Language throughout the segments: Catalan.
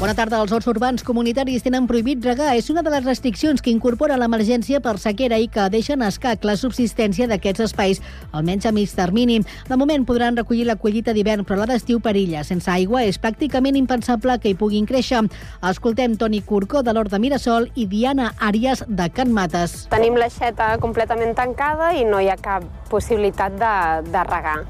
Bona tarda. Els horts urbans comunitaris tenen prohibit regar. És una de les restriccions que incorpora l'emergència per sequera i que deixen escac la subsistència d'aquests espais, almenys a mig termini. De moment podran recollir la collita d'hivern, però la d'estiu perilla. Sense aigua és pràcticament impensable que hi puguin créixer. Escoltem Toni Curcó, de l'Hort de Mirasol, i Diana Àries, de Can Mates. Tenim l'aixeta completament tancada i no hi ha cap possibilitat de, de regar.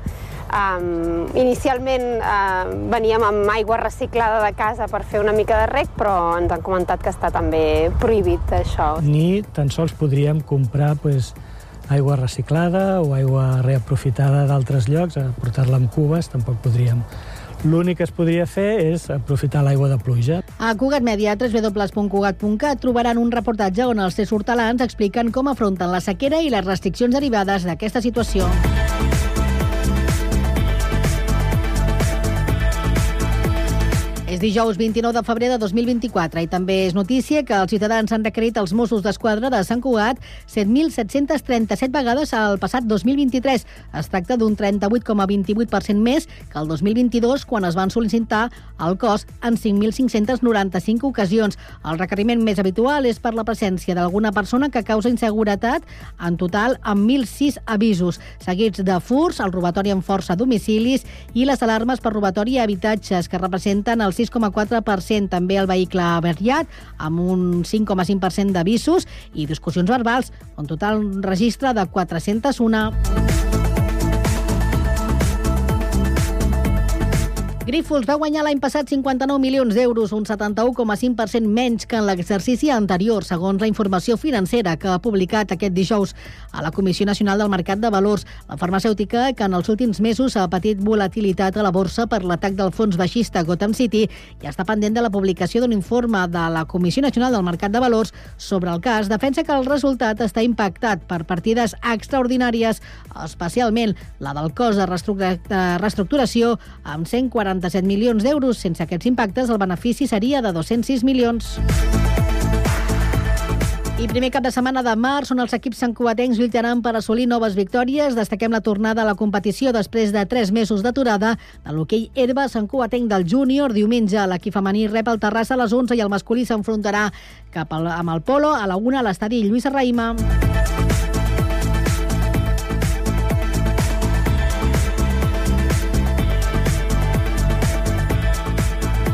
Um, inicialment uh, veníem amb aigua reciclada de casa per fer una mica de rec, però ens han comentat que està també prohibit això. Ni tan sols podríem comprar pues, aigua reciclada o aigua reaprofitada d'altres llocs, portar-la amb cubes, tampoc podríem. L'únic que es podria fer és aprofitar l'aigua de pluja. A Cugat Media, www.cugat.cat, trobaran un reportatge on els tres hortalans expliquen com afronten la sequera i les restriccions derivades d'aquesta situació. És dijous 29 de febrer de 2024 i també és notícia que els ciutadans han requerit als Mossos d'Esquadra de Sant Cugat 7.737 vegades al passat 2023. Es tracta d'un 38,28% més que el 2022, quan es van sol·licitar al cos en 5.595 ocasions. El requeriment més habitual és per la presència d'alguna persona que causa inseguretat, en total amb 1.006 avisos, seguits de furs, el robatori amb força a domicilis i les alarmes per robatori a habitatges, que representen el 6,4%, també el vehicle averiat, amb un 5,5% d'avisos i discussions verbals, un total registre de 401. Grífols va guanyar l'any passat 59 milions d'euros, un 71,5% menys que en l'exercici anterior, segons la informació financera que ha publicat aquest dijous a la Comissió Nacional del Mercat de Valors. La farmacèutica, que en els últims mesos ha patit volatilitat a la borsa per l'atac del fons baixista Gotham City, ja està pendent de la publicació d'un informe de la Comissió Nacional del Mercat de Valors sobre el cas. Defensa que el resultat està impactat per partides extraordinàries, especialment la del cost de reestructuració amb 140 47 milions d'euros. Sense aquests impactes, el benefici seria de 206 milions. I primer cap de setmana de març, on els equips santcuatencs lluitaran per assolir noves victòries. Destaquem la tornada a la competició després de tres mesos d'aturada de l'hoquei herba santcuatenc del júnior. Diumenge l'equip femení rep el Terrassa a les 11 i el masculí s'enfrontarà cap al, amb el Polo a la 1 a l'estadi Lluís Raïma.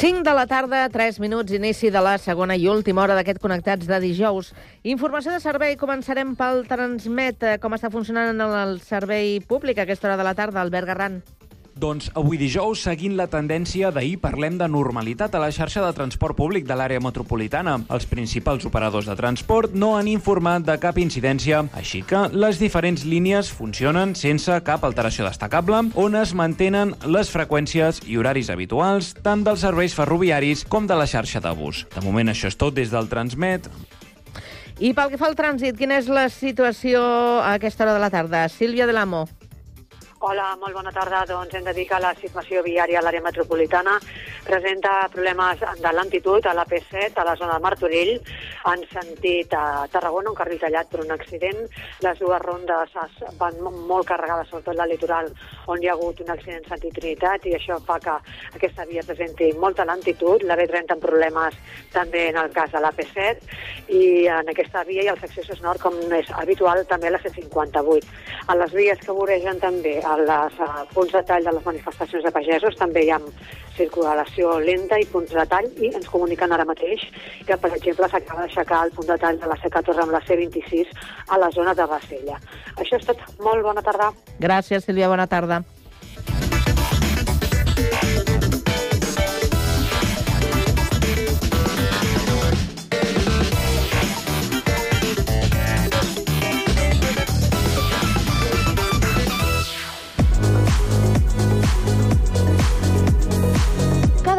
De la tarda, 3 minuts, inici de la segona i última hora d'aquest Connectats de dijous. Informació de servei, començarem pel Transmet. Com està funcionant el servei públic a aquesta hora de la tarda, Albert Garran? Doncs avui dijous, seguint la tendència d'ahir, parlem de normalitat a la xarxa de transport públic de l'àrea metropolitana. Els principals operadors de transport no han informat de cap incidència, així que les diferents línies funcionen sense cap alteració destacable, on es mantenen les freqüències i horaris habituals tant dels serveis ferroviaris com de la xarxa de bus. De moment això és tot des del Transmet. I pel que fa al trànsit, quina és la situació a aquesta hora de la tarda? Sílvia de l'Amo. Hola, molt bona tarda. Doncs hem de dir que la situació viària a l'àrea metropolitana presenta problemes de lentitud a la P7, a la zona de Martorell, en sentit a Tarragona, un carril tallat per un accident. Les dues rondes van molt carregades, sobretot la litoral, on hi ha hagut un accident en sentit Trinitat, i això fa que aquesta via presenti molta lentitud. La B30 amb problemes també en el cas de la P7, i en aquesta via i els accessos nord, com és habitual, també la C58. A les vies que voregen també les punts de tall de les manifestacions de pagesos també hi ha circulació lenta i punts de tall i ens comuniquen ara mateix que, per exemple, s'acaba d'aixecar el punt de tall de la C14 amb la C26 a la zona de Bassella. Això és tot. Molt bona tarda. Gràcies, Sílvia. Bona tarda.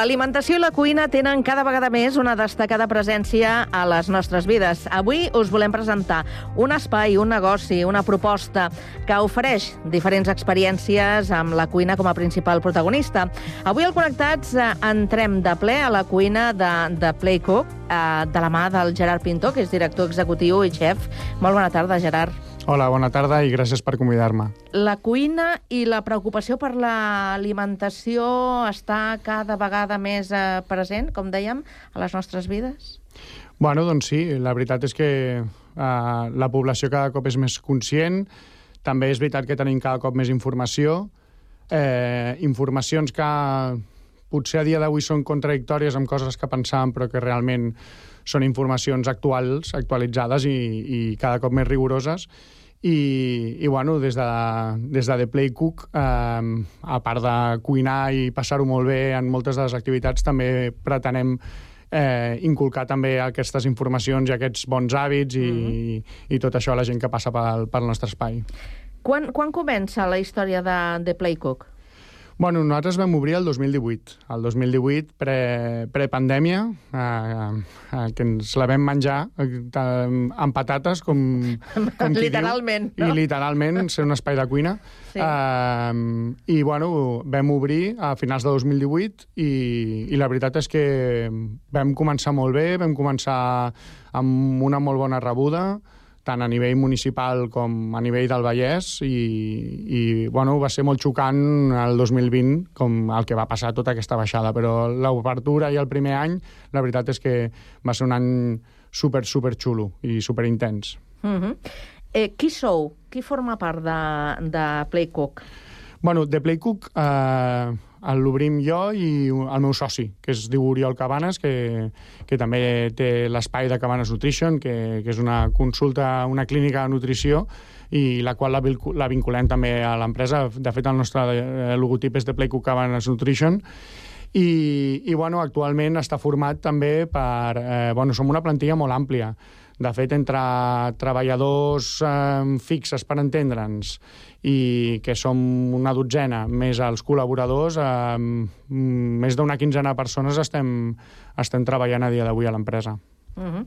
L'alimentació i la cuina tenen cada vegada més una destacada presència a les nostres vides. Avui us volem presentar un espai, un negoci, una proposta que ofereix diferents experiències amb la cuina com a principal protagonista. Avui al Connectats eh, entrem de ple a la cuina de, de Playcook, eh, de la mà del Gerard Pinto, que és director executiu i xef. Molt bona tarda, Gerard. Hola, bona tarda i gràcies per convidar-me. La cuina i la preocupació per l'alimentació està cada vegada més eh, present, com dèiem, a les nostres vides? Bueno, doncs sí, la veritat és que eh, la població cada cop és més conscient, també és veritat que tenim cada cop més informació, eh, informacions que potser a dia d'avui són contradictòries amb coses que pensàvem però que realment són informacions actuals, actualitzades i, i cada cop més rigoroses. I, i bueno, des de, des de The Play Cook, eh, a part de cuinar i passar-ho molt bé en moltes de les activitats, també pretenem eh, inculcar també aquestes informacions i aquests bons hàbits i, mm -hmm. i, i tot això a la gent que passa pel, pel nostre espai. Quan, quan comença la història de The Play Cook? Bueno, nosaltres vam obrir el 2018. El 2018, pre, prepandèmia, eh, eh, que ens la vam menjar eh, amb patates, com, com Literalment, diu, no? I literalment, ser un espai de cuina. Sí. Eh, I, bueno, vam obrir a finals de 2018 i, i la veritat és que vam començar molt bé, vam començar amb una molt bona rebuda, tant a nivell municipal com a nivell del Vallès i, i bueno, va ser molt xocant el 2020 com el que va passar tota aquesta baixada, però l'obertura i el primer any, la veritat és que va ser un any super, super xulo i super intens. Uh -huh. eh, qui sou? Qui forma part de, de Playcook? Bueno, The Playcook eh, l'obrim jo i el meu soci, que es diu Oriol Cabanes, que, que també té l'espai de Cabanes Nutrition, que, que és una consulta, una clínica de nutrició, i la qual la, la vinculem també a l'empresa. De fet, el nostre eh, logotip és The Playcook Cabanes Nutrition, i, i bueno, actualment està format també per... Eh, bueno, som una plantilla molt àmplia. De fet, entre treballadors eh, fixes, per entendre'ns, i que som una dotzena, més els col·laboradors, eh, més d'una quinzena de persones estem, estem treballant a dia d'avui a l'empresa. Uh -huh.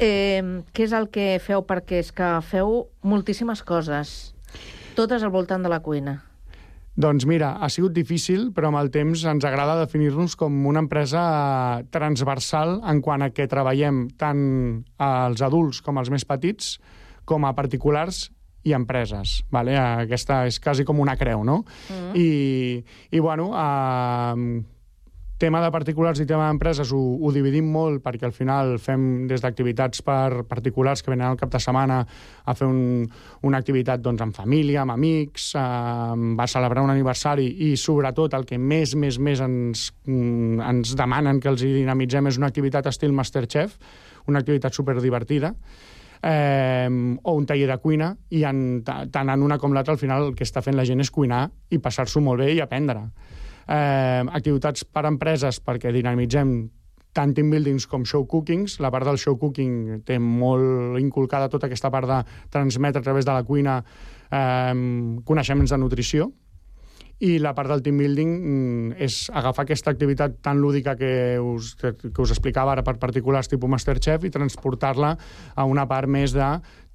eh, què és el que feu? Perquè és que feu moltíssimes coses, totes al voltant de la cuina. Doncs mira, ha sigut difícil, però amb el temps ens agrada definir-nos com una empresa transversal en quant a que treballem tant als adults com als més petits, com a particulars i empreses. Vale? Aquesta és quasi com una creu, no? Mm. I, I, bueno, eh, tema de particulars i tema d'empreses ho, ho dividim molt perquè al final fem des d'activitats per particulars que venen al cap de setmana a fer un, una activitat doncs, amb família, amb amics, eh, va celebrar un aniversari i sobretot el que més, més, més ens, mm, ens demanen que els dinamitzem és una activitat estil Masterchef, una activitat superdivertida, eh, o un taller de cuina i en, tant en una com l'altra al final el que està fent la gent és cuinar i passar-s'ho molt bé i aprendre. Eh, activitats per a empreses perquè dinamitzem tant team buildings com show cookings. La part del show cooking té molt inculcada tota aquesta part de transmetre a través de la cuina eh, coneixements de nutrició, i la part del team building mm, és agafar aquesta activitat tan lúdica que us, que, que us explicava ara per particulars tipus Masterchef i transportar-la a una part més de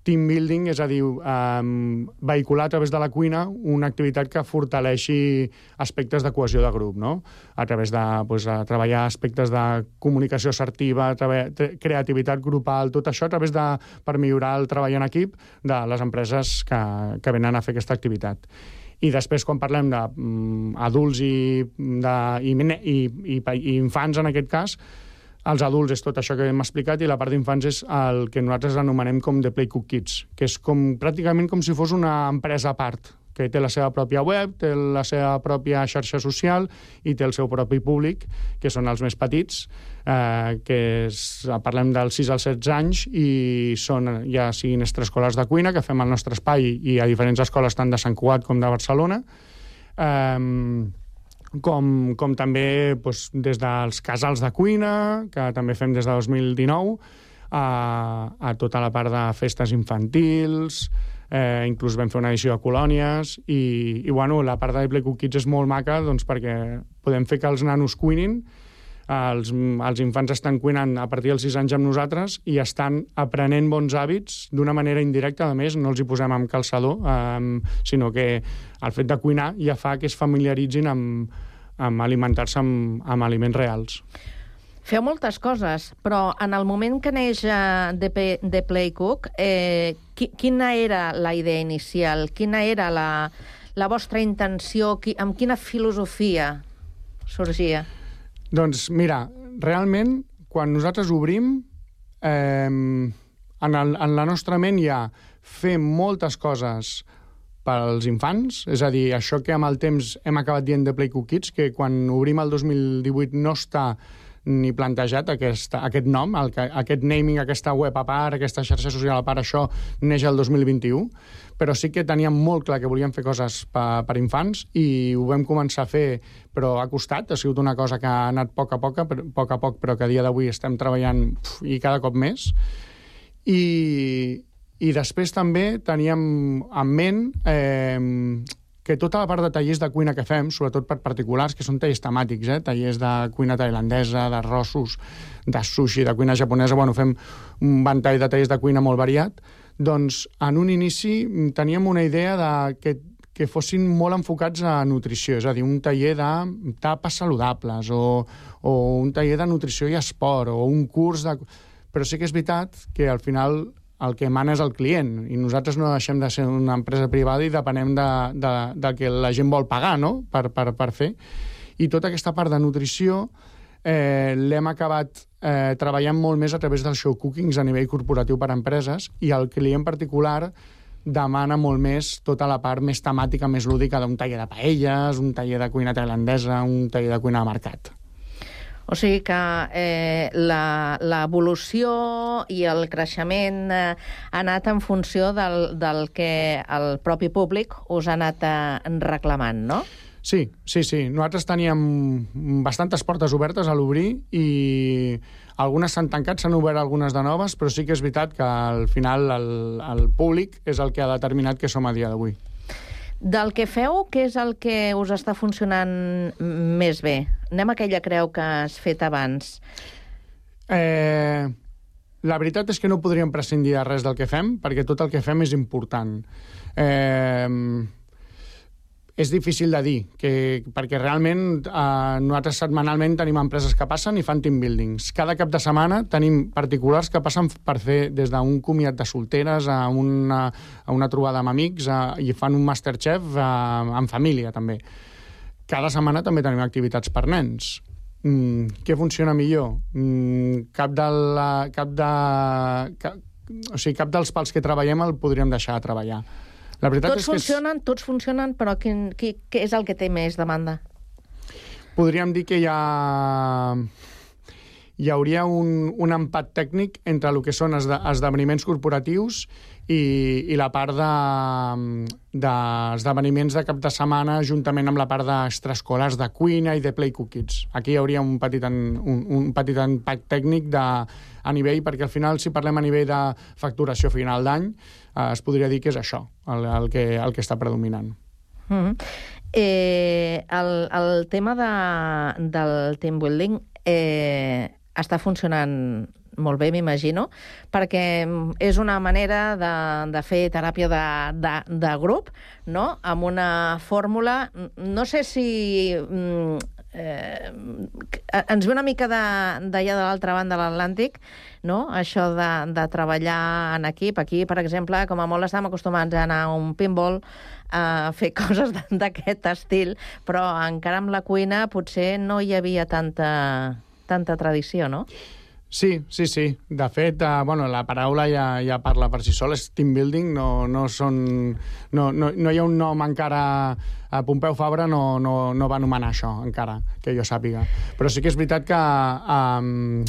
team building, és a dir, um, vehicular a través de la cuina una activitat que fortaleixi aspectes de cohesió de grup, no? A través de pues, a treballar aspectes de comunicació assertiva, creativitat grupal, tot això a través de, per millorar el treball en equip de les empreses que, que venen a fer aquesta activitat. I després, quan parlem d'adults i, de, i, i, i, i infants, en aquest cas, els adults és tot això que hem explicat i la part d'infants és el que nosaltres anomenem com The Play Cook Kids, que és com, pràcticament com si fos una empresa a part que té la seva pròpia web, té la seva pròpia xarxa social i té el seu propi públic, que són els més petits, eh, que és, parlem dels 6 als 16 anys i són ja siguin extraescolars de cuina, que fem al nostre espai i a diferents escoles tant de Sant Cugat com de Barcelona. Eh, com, com també doncs, des dels casals de cuina, que també fem des de 2019, a, a tota la part de festes infantils, eh, inclús vam fer una edició de colònies, i, i bueno, la part de Play Cook Kids és molt maca doncs, perquè podem fer que els nanos cuinin, els, els infants estan cuinant a partir dels 6 anys amb nosaltres i estan aprenent bons hàbits d'una manera indirecta, a més, no els hi posem amb calçador, eh, sinó que el fet de cuinar ja fa que es familiaritzin amb, amb alimentar-se amb, amb aliments reals. Feu moltes coses, però en el moment que neix uh, The, Play, The Play Cook, eh, qui, quina era la idea inicial? Quina era la, la vostra intenció? Qui, amb quina filosofia sorgia? Doncs mira, realment, quan nosaltres obrim, eh, en, el, en la nostra ment hi ha fer moltes coses pels infants, és a dir, això que amb el temps hem acabat dient de Play Cook Kids, que quan obrim el 2018 no està ni plantejat aquest, aquest nom, el, aquest naming, aquesta web a part, aquesta xarxa social a part, això neix el 2021, però sí que teníem molt clar que volíem fer coses per, per infants i ho vam començar a fer, però ha costat, ha sigut una cosa que ha anat poc a poc, a poc a poc, però que a dia d'avui estem treballant pf, i cada cop més. I, i després també teníem en ment eh, que tota la part de tallers de cuina que fem, sobretot per particulars, que són tallers temàtics, eh? tallers de cuina tailandesa, d'arrossos, de sushi, de cuina japonesa, bueno, fem un ventall de tallers de cuina molt variat, doncs en un inici teníem una idea de que que fossin molt enfocats a nutrició, és a dir, un taller de tapes saludables o, o un taller de nutrició i esport o un curs de... Però sí que és veritat que al final el que mana és el client i nosaltres no deixem de ser una empresa privada i depenem de, de, de que la gent vol pagar no? per, per, per fer. I tota aquesta part de nutrició eh, l'hem acabat eh, treballant molt més a través dels show cookings a nivell corporatiu per a empreses i el client particular demana molt més tota la part més temàtica, més lúdica d'un taller de paelles, un taller de cuina tailandesa, un taller de cuina de mercat. O sigui que eh, l'evolució i el creixement eh, ha anat en funció del, del que el propi públic us ha anat eh, reclamant, no? Sí, sí, sí. Nosaltres teníem bastantes portes obertes a l'obrir i algunes s'han tancat, s'han obert algunes de noves, però sí que és veritat que al final el, el públic és el que ha determinat que som a dia d'avui. Del que feu, què és el que us està funcionant més bé? Anem a aquella creu que has fet abans. Eh, la veritat és que no podríem prescindir de res del que fem, perquè tot el que fem és important. Eh, és difícil de dir, que, perquè realment eh, nosaltres setmanalment tenim empreses que passen i fan team buildings. Cada cap de setmana tenim particulars que passen per fer des d'un comiat de solteres a una, a una trobada amb amics a, i fan un Masterchef a, en família, també. Cada setmana també tenim activitats per nens. Mm, què funciona millor? Mm, cap, de la, cap, de, cap, o sigui, cap dels pals que treballem el podríem deixar de treballar. La veritat tots és funcionen, és... tots funcionen, però quin, qui, què és el que té més demanda? Podríem dir que hi ha hi hauria un, un empat tècnic entre el que són esdeveniments corporatius i, i la part d'esdeveniments de, de cap de setmana juntament amb la part d'extraescolars de cuina i de play cookies. Aquí hi hauria un petit, un, un petit empat tècnic de, a nivell, perquè al final, si parlem a nivell de facturació final d'any, eh, es podria dir que és això el, el, que, el que està predominant. Mm -hmm. eh, el, el tema de, del team building eh, està funcionant molt bé, m'imagino, perquè és una manera de, de fer teràpia de, de, de grup, no?, amb una fórmula... No sé si... Mm, eh, ens ve una mica d'allà de, de l'altra banda de l'Atlàntic, no? això de, de treballar en equip. Aquí, per exemple, com a molt estàvem acostumats a anar a un pinball, a fer coses d'aquest estil, però encara amb la cuina potser no hi havia tanta, tanta tradició, no? Sí, sí, sí. De fet, uh, bueno, la paraula ja, ja parla per si sol, és team building, no, no, són, no, no, no hi ha un nom encara... A Pompeu Fabra no, no, no va anomenar això, encara, que jo sàpiga. Però sí que és veritat que... Um,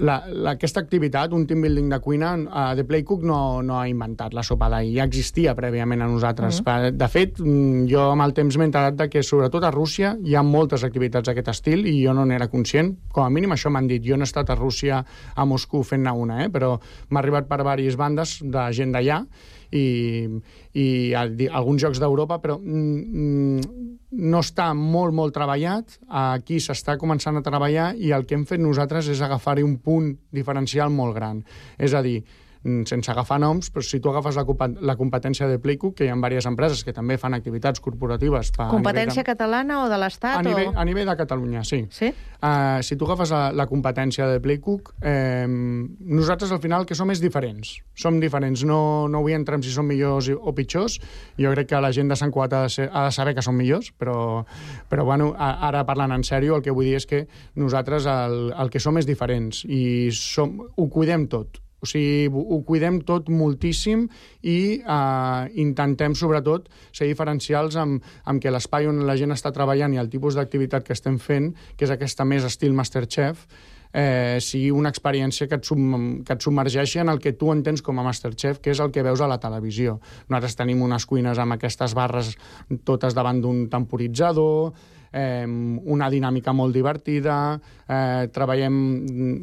la, la, aquesta activitat, un team building de cuina, uh, The Playcook no, no ha inventat la sopa d'ahir, ja existia prèviament a nosaltres. Mm -hmm. De fet, mm, jo amb el temps m'he enterat que sobretot a Rússia hi ha moltes activitats d'aquest estil i jo no n'era conscient. Com a mínim això m'han dit. Jo no he estat a Rússia, a Moscou fent-ne una, eh? però m'ha arribat per diverses bandes de gent d'allà i, i alguns jocs d'Europa, però mm, mm, no està molt, molt treballat. Aquí s'està començant a treballar i el que hem fet nosaltres és agafar-hi un punt diferencial molt gran. És a dir, sense agafar noms, però si tu agafes la, la competència de Playcook, que hi ha diverses empreses que també fan activitats corporatives... Per, competència de... catalana o de l'Estat? A, nivell, o... a nivell de Catalunya, sí. sí? Uh, si tu agafes la, la competència de Playcook, eh, nosaltres al final que som és diferents. Som diferents, no, no vull entrar en si som millors o pitjors. Jo crec que la gent de Sant Cuat ha de, ser, ha de saber que som millors, però, però bueno, ara parlant en sèrio, el que vull dir és que nosaltres el, el que som és diferents i som, ho cuidem tot o sigui, ho cuidem tot moltíssim i eh, intentem, sobretot, ser diferencials amb, amb que l'espai on la gent està treballant i el tipus d'activitat que estem fent, que és aquesta més estil Masterchef, eh, sigui una experiència que et, sub, que et submergeixi en el que tu entens com a Masterchef, que és el que veus a la televisió. Nosaltres tenim unes cuines amb aquestes barres totes davant d'un temporitzador, eh, una dinàmica molt divertida, eh, treballem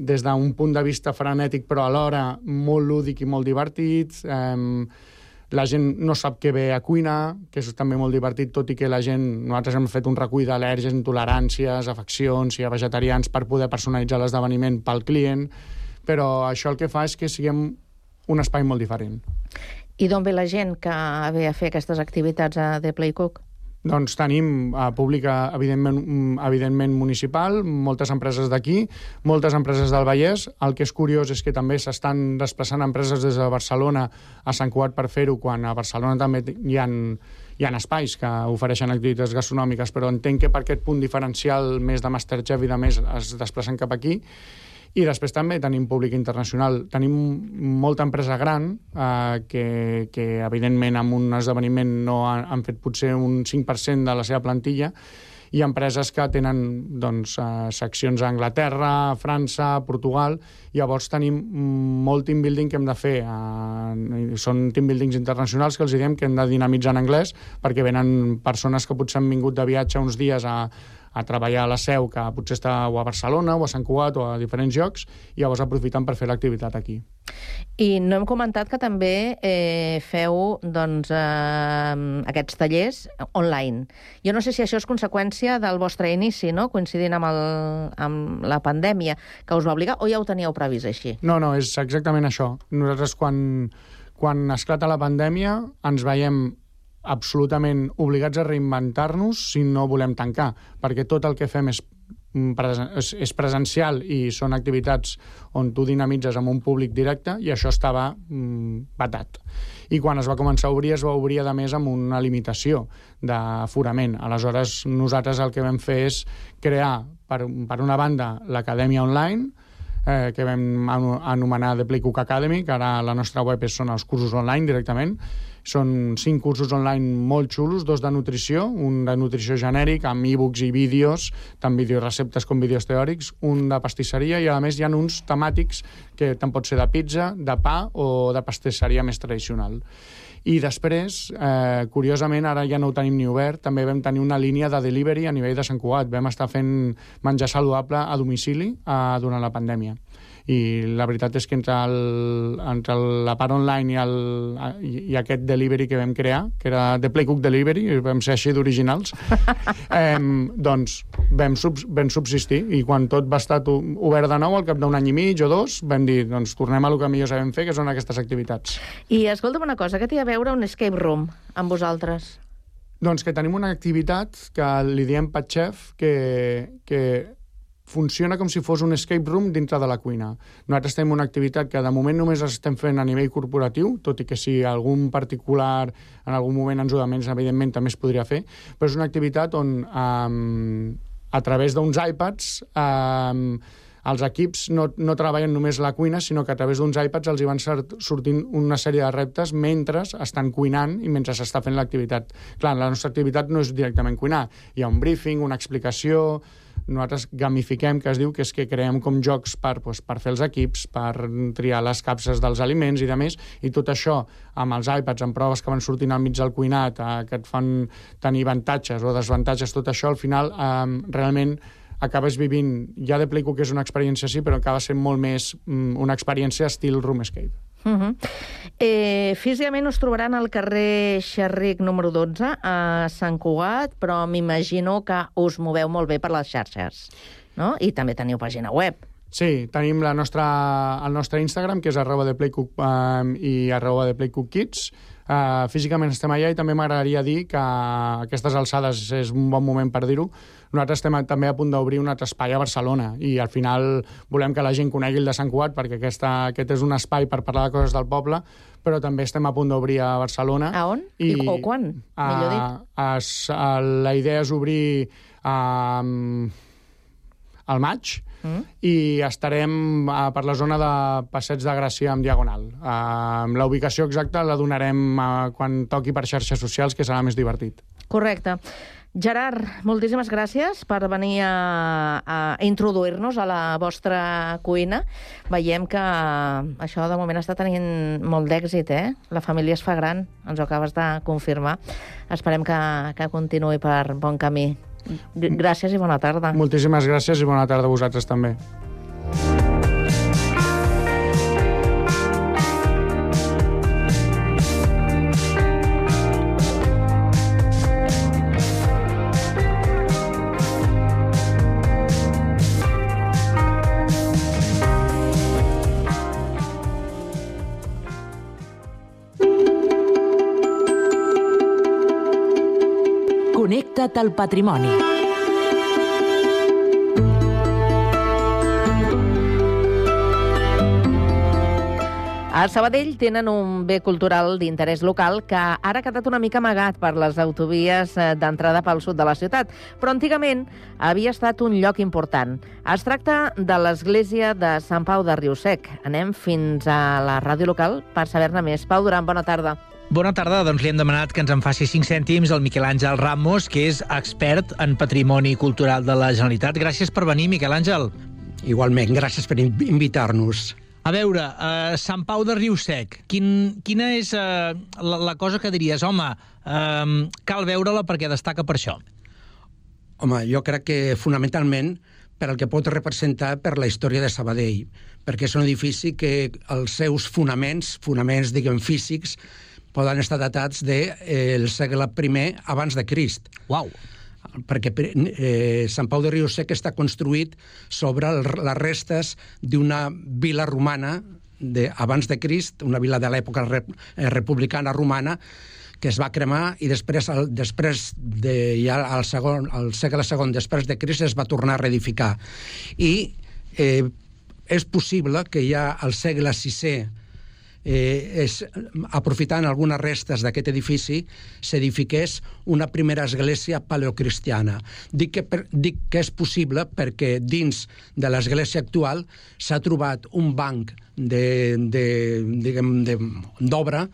des d'un punt de vista frenètic però alhora molt lúdic i molt divertit, eh, la gent no sap què ve a cuinar, que és també molt divertit, tot i que la gent... Nosaltres hem fet un recull d'al·lèrgies, intoleràncies, afeccions, i a vegetarians per poder personalitzar l'esdeveniment pel client, però això el que fa és que siguem un espai molt diferent. I d'on ve la gent que ve a fer aquestes activitats a The Playcook? Doncs tenim a pública, evidentment, mm, evidentment municipal, moltes empreses d'aquí, moltes empreses del Vallès. El que és curiós és que també s'estan desplaçant empreses des de Barcelona a Sant Cuat per fer-ho, quan a Barcelona també hi ha, hi ha espais que ofereixen activitats gastronòmiques, però entenc que per aquest punt diferencial més de Masterchef i de més es desplacen cap aquí i després també tenim públic internacional. Tenim molta empresa gran eh, que, que, evidentment, amb un esdeveniment no han, han fet potser un 5% de la seva plantilla, i empreses que tenen doncs, eh, seccions a Anglaterra, a França, a Portugal. Llavors tenim molt team building que hem de fer. Eh, són team buildings internacionals que els diem que hem de dinamitzar en anglès perquè venen persones que potser han vingut de viatge uns dies a, a treballar a la seu, que potser està o a Barcelona o a Sant Cugat o a diferents llocs, i llavors aprofiten per fer l'activitat aquí. I no hem comentat que també eh, feu doncs, eh, aquests tallers online. Jo no sé si això és conseqüència del vostre inici, no? coincidint amb, el, amb la pandèmia, que us va obligar, o ja ho teníeu previst així? No, no, és exactament això. Nosaltres, quan, quan esclata la pandèmia, ens veiem absolutament obligats a reinventar-nos si no volem tancar, perquè tot el que fem és mm, és, és presencial i són activitats on tu dinamitzes amb un públic directe i això estava mm, batat. I quan es va començar a obrir, es va obrir a més amb una limitació d'aforament. Aleshores, nosaltres el que vam fer és crear, per, per una banda, l'acadèmia online, eh, que vam anomenar The Playcook Academy, que ara la nostra web són els cursos online directament, són cinc cursos online molt xulos, dos de nutrició, un de nutrició genèric, amb e-books i vídeos, tant videoreceptes com vídeos teòrics, un de pastisseria i, a més, hi ha uns temàtics que tant pot ser de pizza, de pa o de pastisseria més tradicional. I després, eh, curiosament, ara ja no ho tenim ni obert, també vam tenir una línia de delivery a nivell de Sant Cugat. Vam estar fent menjar saludable a domicili eh, durant la pandèmia i la veritat és que entre, el, entre la part online i, el, i, i aquest delivery que vam crear, que era The Playcook Delivery, vam ser així d'originals, eh, doncs vam, sub, vam subsistir i quan tot va estar obert de nou, al cap d'un any i mig o dos, vam dir, doncs tornem a lo que millor sabem fer, que són aquestes activitats. I escolta'm una cosa, què té a veure un escape room amb vosaltres? Doncs que tenim una activitat que li diem Patxef, que, que funciona com si fos un escape room dintre de la cuina. Nosaltres tenim una activitat que de moment només estem fent a nivell corporatiu, tot i que si algun particular en algun moment ens ho demens, evidentment també es podria fer, però és una activitat on um, a través d'uns iPads um, els equips no, no treballen només la cuina, sinó que a través d'uns iPads els hi van sortint una sèrie de reptes mentre estan cuinant i mentre s'està fent l'activitat. Clar, la nostra activitat no és directament cuinar. Hi ha un briefing, una explicació, nosaltres gamifiquem, que es diu que és que creem com jocs per, doncs, per fer els equips, per triar les capses dels aliments i de més, i tot això amb els iPads, amb proves que van sortint al mig del cuinat, eh, que et fan tenir avantatges o desavantatges, tot això al final eh, realment acabes vivint, ja de Playcook és una experiència sí, però acaba sent molt més mm, una experiència estil room escape. Uh -huh. eh, físicament us trobaran al carrer Xerric número 12 a Sant Cugat, però m'imagino que us moveu molt bé per les xarxes, no? I també teniu pàgina web. Sí, tenim la nostra, el nostre Instagram, que és arroba de Playcook um, i arroba de Playcook Kids, Uh, físicament estem allà i també m'agradaria dir que a aquestes alçades és un bon moment per dir-ho. Nosaltres estem també a punt d'obrir un altre espai a Barcelona i al final volem que la gent conegui el de Sant Cugat perquè aquesta, aquest és un espai per parlar de coses del poble, però també estem a punt d'obrir a Barcelona. A on? I, I o quan? A, Millor dit. A, a, la idea és obrir a, al maig, mm. i estarem uh, per la zona de Passeig de Gràcia en Diagonal. Uh, la ubicació exacta la donarem uh, quan toqui per xarxes socials, que serà més divertit. Correcte. Gerard, moltíssimes gràcies per venir a, a introduir-nos a la vostra cuina. Veiem que això de moment està tenint molt d'èxit, eh? La família es fa gran, ens ho acabes de confirmar. Esperem que, que continuï per bon camí. Gràcies i bona tarda. Moltíssimes gràcies i bona tarda a vosaltres també. Connecta't al patrimoni. A Sabadell tenen un bé cultural d'interès local que ara ha quedat una mica amagat per les autovies eh, d'entrada pel sud de la ciutat, però antigament havia estat un lloc important. Es tracta de l'església de Sant Pau de Riusec. Anem fins a la ràdio local per saber-ne més. Pau Duran, bona tarda. Bona tarda, doncs li hem demanat que ens en faci 5 cèntims al Miquel Àngel Ramos, que és expert en patrimoni cultural de la Generalitat. Gràcies per venir, Miquel Àngel. Igualment, gràcies per invitar-nos. A veure, uh, Sant Pau de Riusec, quin, quina és uh, la, la cosa que diries, home, uh, cal veure-la perquè destaca per això? Home, jo crec que fonamentalment per el que pot representar per la història de Sabadell, perquè és un edifici que els seus fonaments, fonaments, diguem, físics, poden estar datats del de, eh, segle I abans de Crist. Uau! perquè eh, Sant Pau de Riusec està construït sobre el, les restes d'una vila romana de, abans de Crist, una vila de l'època re, eh, republicana romana, que es va cremar i després, el, després de, ja al, segon, al segle II després de Crist es va tornar a reedificar. I eh, és possible que ja al segle VI eh, és, aprofitant algunes restes d'aquest edifici, s'edifiqués una primera església paleocristiana. Dic que, per, dic que és possible perquè dins de l'església actual s'ha trobat un banc d'obra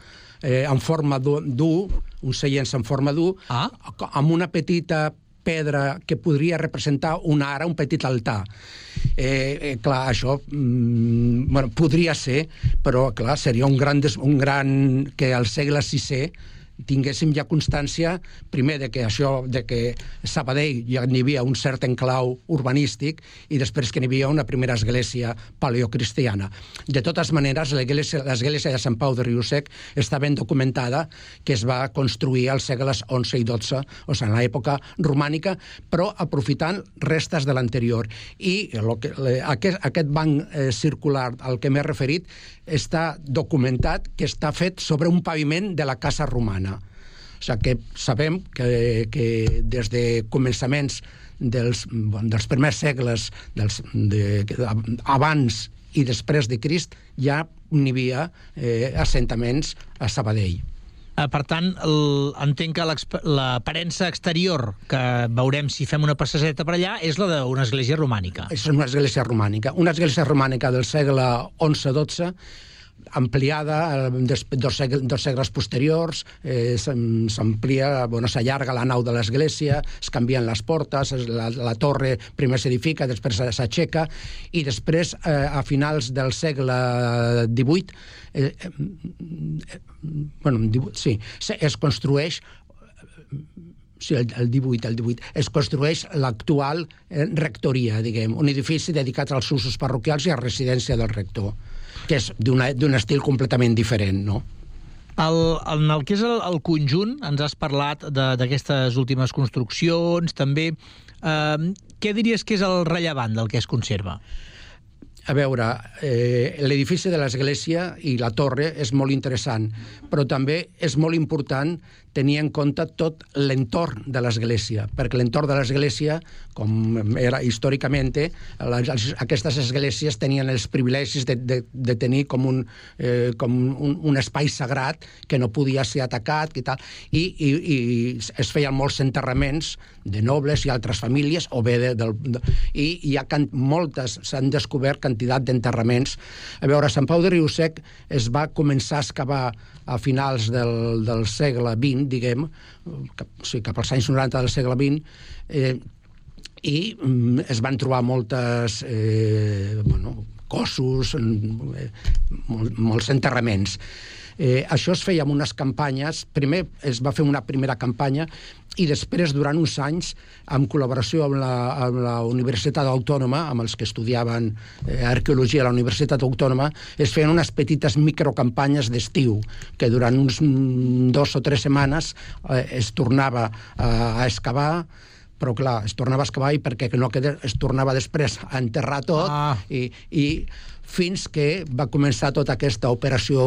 eh, en forma d'U, un seients en forma d'U, ah? amb una petita pedra que podria representar una ara, un petit altar. Eh, eh, clar, això mm, bueno, podria ser, però clar, seria un gran, des, un gran que al segle VI tinguéssim ja constància, primer, de que això, de que Sabadell ja n'hi havia un cert enclau urbanístic i després que n'hi havia una primera església paleocristiana. De totes maneres, l'església de Sant Pau de Riusec està ben documentada que es va construir als segles XI i XII, o sigui, en l'època romànica, però aprofitant restes de l'anterior. I lo que, aquest, aquest banc eh, circular al que m'he referit està documentat que està fet sobre un paviment de la casa romana. O sigui que sabem que, que des de començaments dels, dels primers segles, dels, de, abans i després de Crist, ja n'hi havia eh, assentaments a Sabadell. Eh, per tant, el, entenc que l'aparença exterior que veurem si fem una passejeta per allà és la d'una església romànica. És una església romànica. Una església romànica del segle XI-XII ampliada des, dos, segles, dos segles posteriors, eh, s'amplia, bueno, s'allarga la nau de l'església, es canvien les portes, la, la torre primer s'edifica, després s'aixeca, i després, eh, a finals del segle XVIII, eh, eh, bueno, 18, sí, es construeix sí, el, el 18, el 18, es construeix l'actual eh, rectoria, diguem, un edifici dedicat als usos parroquials i a residència del rector que és d'un estil completament diferent, no? El, en el que és el, el conjunt, ens has parlat d'aquestes últimes construccions, també. Eh, què diries que és el rellevant del que es conserva? A veure, eh, l'edifici de l'església i la torre és molt interessant, però també és molt important tenir en compte tot l'entorn de l'església, perquè l'entorn de l'església, com era històricament, aquestes esglésies tenien els privilegis de, de, de tenir com, un, eh, com un, un espai sagrat que no podia ser atacat i tal, i, i, i es feien molts enterraments de nobles i altres famílies, o bé de, del, de, i hi ha can, moltes, s'han descobert quantitat d'enterraments. A veure, Sant Pau de Riusec es va començar a excavar a finals del, del segle XX, diguem, cap, o sigui, cap als anys 90 del segle XX, eh, i mm, es van trobar moltes eh, bueno, cossos, eh, mol, molts enterraments. Eh, això es feia amb unes campanyes, primer es va fer una primera campanya i després, durant uns anys, en col·laboració amb la, amb la Universitat Autònoma, amb els que estudiaven eh, arqueologia a la Universitat Autònoma, es feien unes petites microcampanyes d'estiu, que durant uns mm, dos o tres setmanes eh, es tornava a, a excavar, però clar, es tornava a excavar i perquè no quede, es tornava després a enterrar tot ah. i, i fins que va començar tota aquesta operació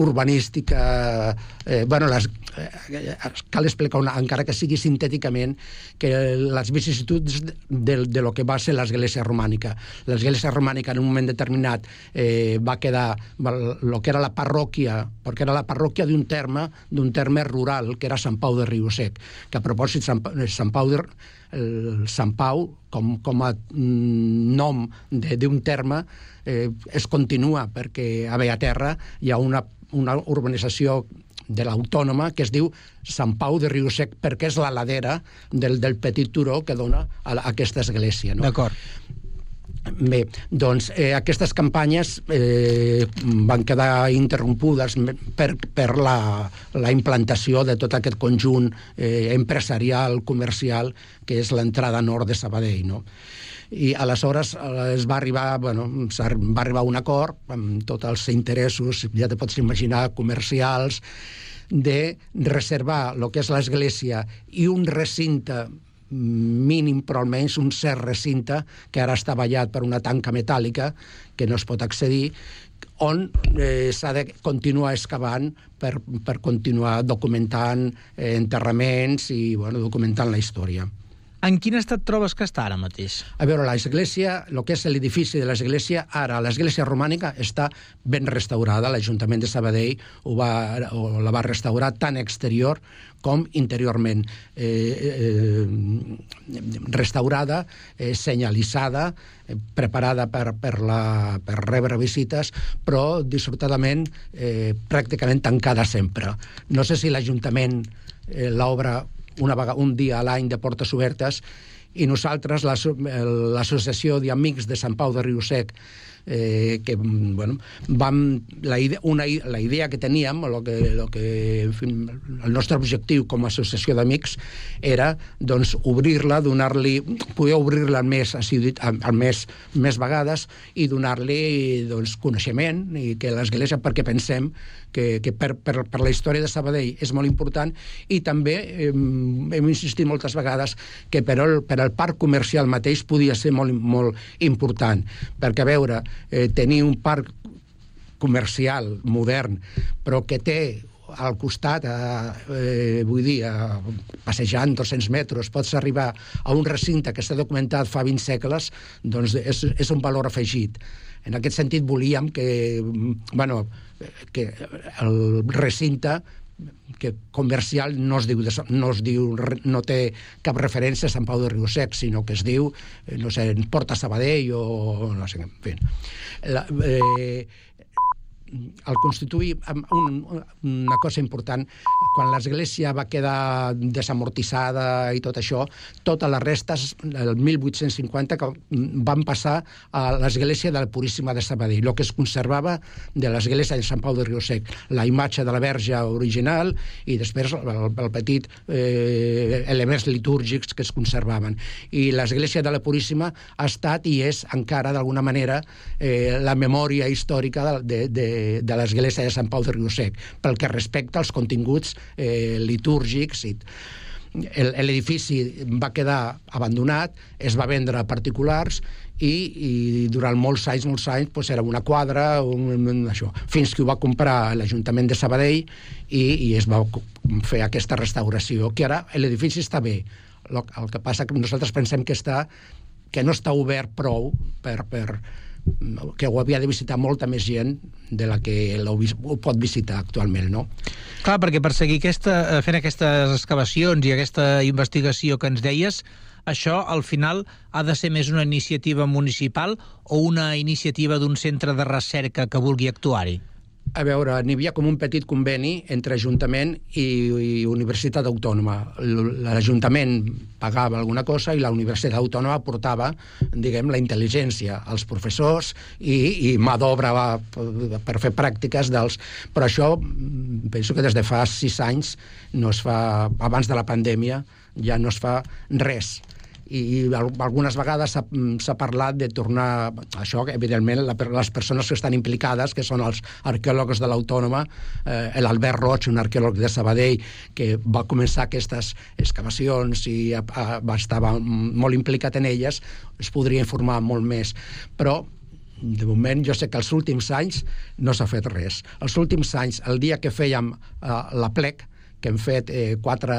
urbanística. Eh, bueno, les, eh, cal explicar, una, encara que sigui sintèticament, que les vicissituds de, de lo que va ser l'església romànica. L'església romànica en un moment determinat eh, va quedar el que era la parròquia, perquè era la parròquia d'un terme, d'un terme rural, que era Sant Pau de Riusec, que a propòsit Sant, Sant Pau de, el Sant Pau, com, com a mm, nom d'un terme, eh, es continua perquè a Beaterra hi ha una, una urbanització de l'Autònoma que es diu Sant Pau de Riusec perquè és la ladera del, del petit turó que dona a, a aquesta església. No? D'acord. Bé, doncs eh, aquestes campanyes eh, van quedar interrompudes per, per la, la implantació de tot aquest conjunt eh, empresarial, comercial, que és l'entrada nord de Sabadell. No? i aleshores eh, es va arribar, bueno, va arribar un acord amb tots els interessos, ja te pots imaginar, comercials, de reservar el que és l'església i un recinte mínim, però almenys un cert recinte que ara està ballat per una tanca metàl·lica que no es pot accedir, on eh, s'ha de continuar excavant per, per continuar documentant eh, enterraments i bueno, documentant la història. En quin estat trobes que està ara mateix? A veure, l'església, el que és l'edifici de l'església, ara l'església romànica està ben restaurada. L'Ajuntament de Sabadell ho va, o la va restaurar tant exterior com interiorment. Eh, eh, restaurada, eh, senyalitzada, eh, preparada per, per, la, per rebre visites, però dissortadament eh, pràcticament tancada sempre. No sé si l'Ajuntament eh, l'obra una vegada, un dia a l'any de portes obertes i nosaltres, l'Associació d'Amics de Sant Pau de Riusec, eh, que bueno, vam, la, idea, una, la idea que teníem, lo que, lo que, en fi, el nostre objectiu com a associació d'amics era doncs, obrir-la, donar-li, poder obrir-la més, al més, més vegades i donar-li doncs, coneixement i que l'Església, perquè pensem que, que per, per, per la història de Sabadell és molt important i també eh, hem insistit moltes vegades que per al, per al parc comercial mateix podia ser molt, molt important, perquè a veure, eh, tenir un parc comercial modern, però que té al costat, eh, eh, vull dir, eh, passejant 200 metres, pots arribar a un recinte que està documentat fa 20 segles, doncs és, és un valor afegit. En aquest sentit volíem que, bueno, que el recinte que comercial no es diu, de, no es diu, no té cap referència a Sant Pau de Riusec, sinó que es diu, eh, no sé, Porta Sabadell o no sé, en fi. La, eh, el constituir un, una cosa important quan l'església va quedar desamortitzada i tot això, totes les restes el 1850 que van passar a l'església de la Puríssima de Sabadell, el que es conservava de l'església de Sant Pau de Riusec, la imatge de la verge original i després el, el petit eh, elements litúrgics que es conservaven. I l'església de la Puríssima ha estat i és encara d'alguna manera eh, la memòria històrica de, de l'església de Sant Pau de Riusec, pel que respecta als continguts eh, litúrgics i l'edifici va quedar abandonat, es va vendre a particulars i, i durant molts anys, molts anys, doncs era una quadra, un, un, això, fins que ho va comprar l'Ajuntament de Sabadell i, i es va fer aquesta restauració, que ara l'edifici està bé. El, el que passa que nosaltres pensem que està que no està obert prou per, per, que ho havia de visitar molta més gent de la que ho pot visitar actualment, no? Clar, perquè per seguir aquesta, eh, fent aquestes excavacions i aquesta investigació que ens deies, això al final ha de ser més una iniciativa municipal o una iniciativa d'un centre de recerca que vulgui actuar-hi? A veure, n'hi havia com un petit conveni entre Ajuntament i, i Universitat Autònoma. L'Ajuntament pagava alguna cosa i la Universitat Autònoma portava, diguem, la intel·ligència als professors i, i mà d'obra per fer pràctiques dels... Però això, penso que des de fa sis anys, no es fa, abans de la pandèmia, ja no es fa res i algunes vegades s'ha parlat de tornar... Això, evidentment, la, les persones que estan implicades, que són els arqueòlegs de l'Autònoma, eh, l'Albert Roig, un arqueòleg de Sabadell, que va començar aquestes excavacions i a, a, estava molt implicat en elles, es podria informar molt més. Però de moment jo sé que els últims anys no s'ha fet res. Els últims anys, el dia que fèiem eh, la plec, que hem fet eh, quatre,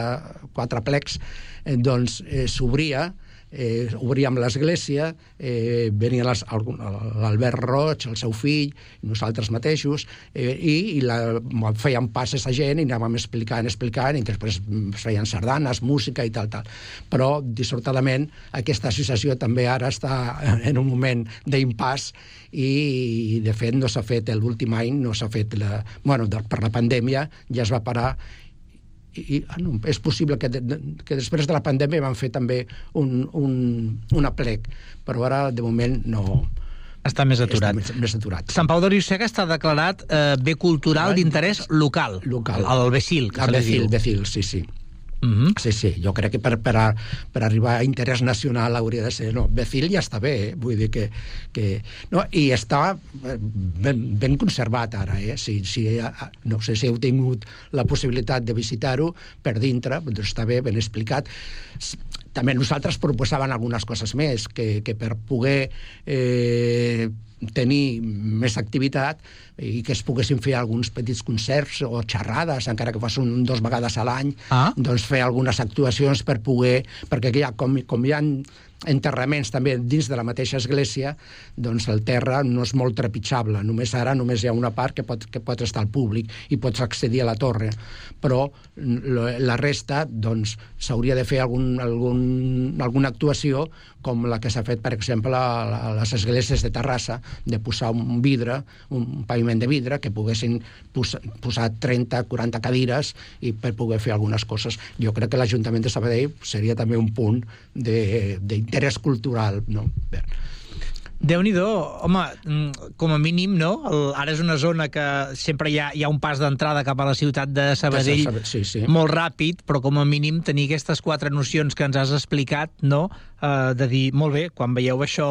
quatre plecs, eh, doncs eh, s'obria, eh, obríem l'església, eh, venien l'Albert Roig, el seu fill, nosaltres mateixos, eh, i, i la, fèiem passes a gent i anàvem explicant, explicant, i després feien sardanes, música i tal, tal. Però, dissortadament, aquesta associació també ara està en un moment d'impàs i, de fet, no s'ha fet l'últim any, no s'ha fet la... Bueno, per la pandèmia ja es va parar i ah, no, és possible que, de, que després de la pandèmia van fer també un, un, un aplec, però ara de moment no, està més aturat. Està més, més aturat. Sant Pau de Riusega està declarat eh, bé cultural d'interès local. Local. El Becil, que el se li Becil, diu. Becil, sí, sí. Uh -huh. Sí, sí, jo crec que per, per, a, per arribar a interès nacional hauria de ser... No, Becil ja està bé, eh? vull dir que... que no, I està ben, ben conservat ara, eh? Si, si, no sé si heu tingut la possibilitat de visitar-ho per dintre, doncs està bé, ben explicat. També nosaltres proposàvem algunes coses més, que, que per poder eh, tenir més activitat i que es poguessin fer alguns petits concerts o xerrades, encara que fossin dos vegades a l'any, ah. doncs fer algunes actuacions per poder... Perquè ja, com, com hi ha enterraments també dins de la mateixa església, doncs el terra no és molt trepitjable. Només ara només hi ha una part que pot, que pot estar al públic i pots accedir a la torre. Però la resta, doncs, s'hauria de fer algun, algun, alguna actuació com la que s'ha fet, per exemple, a les esglésies de Terrassa, de posar un vidre, un paviment de vidre, que poguessin posar, posar 30, 40 cadires i per poder fer algunes coses. Jo crec que l'Ajuntament de Sabadell seria també un punt d'interès cultural. No? Bé déu nhi home, mm, com a mínim, no? El, ara és una zona que sempre hi ha, hi ha un pas d'entrada cap a la ciutat de Sabadell sí, sí. molt ràpid, però com a mínim tenir aquestes quatre nocions que ens has explicat, no? Uh, de dir, molt bé, quan veieu això,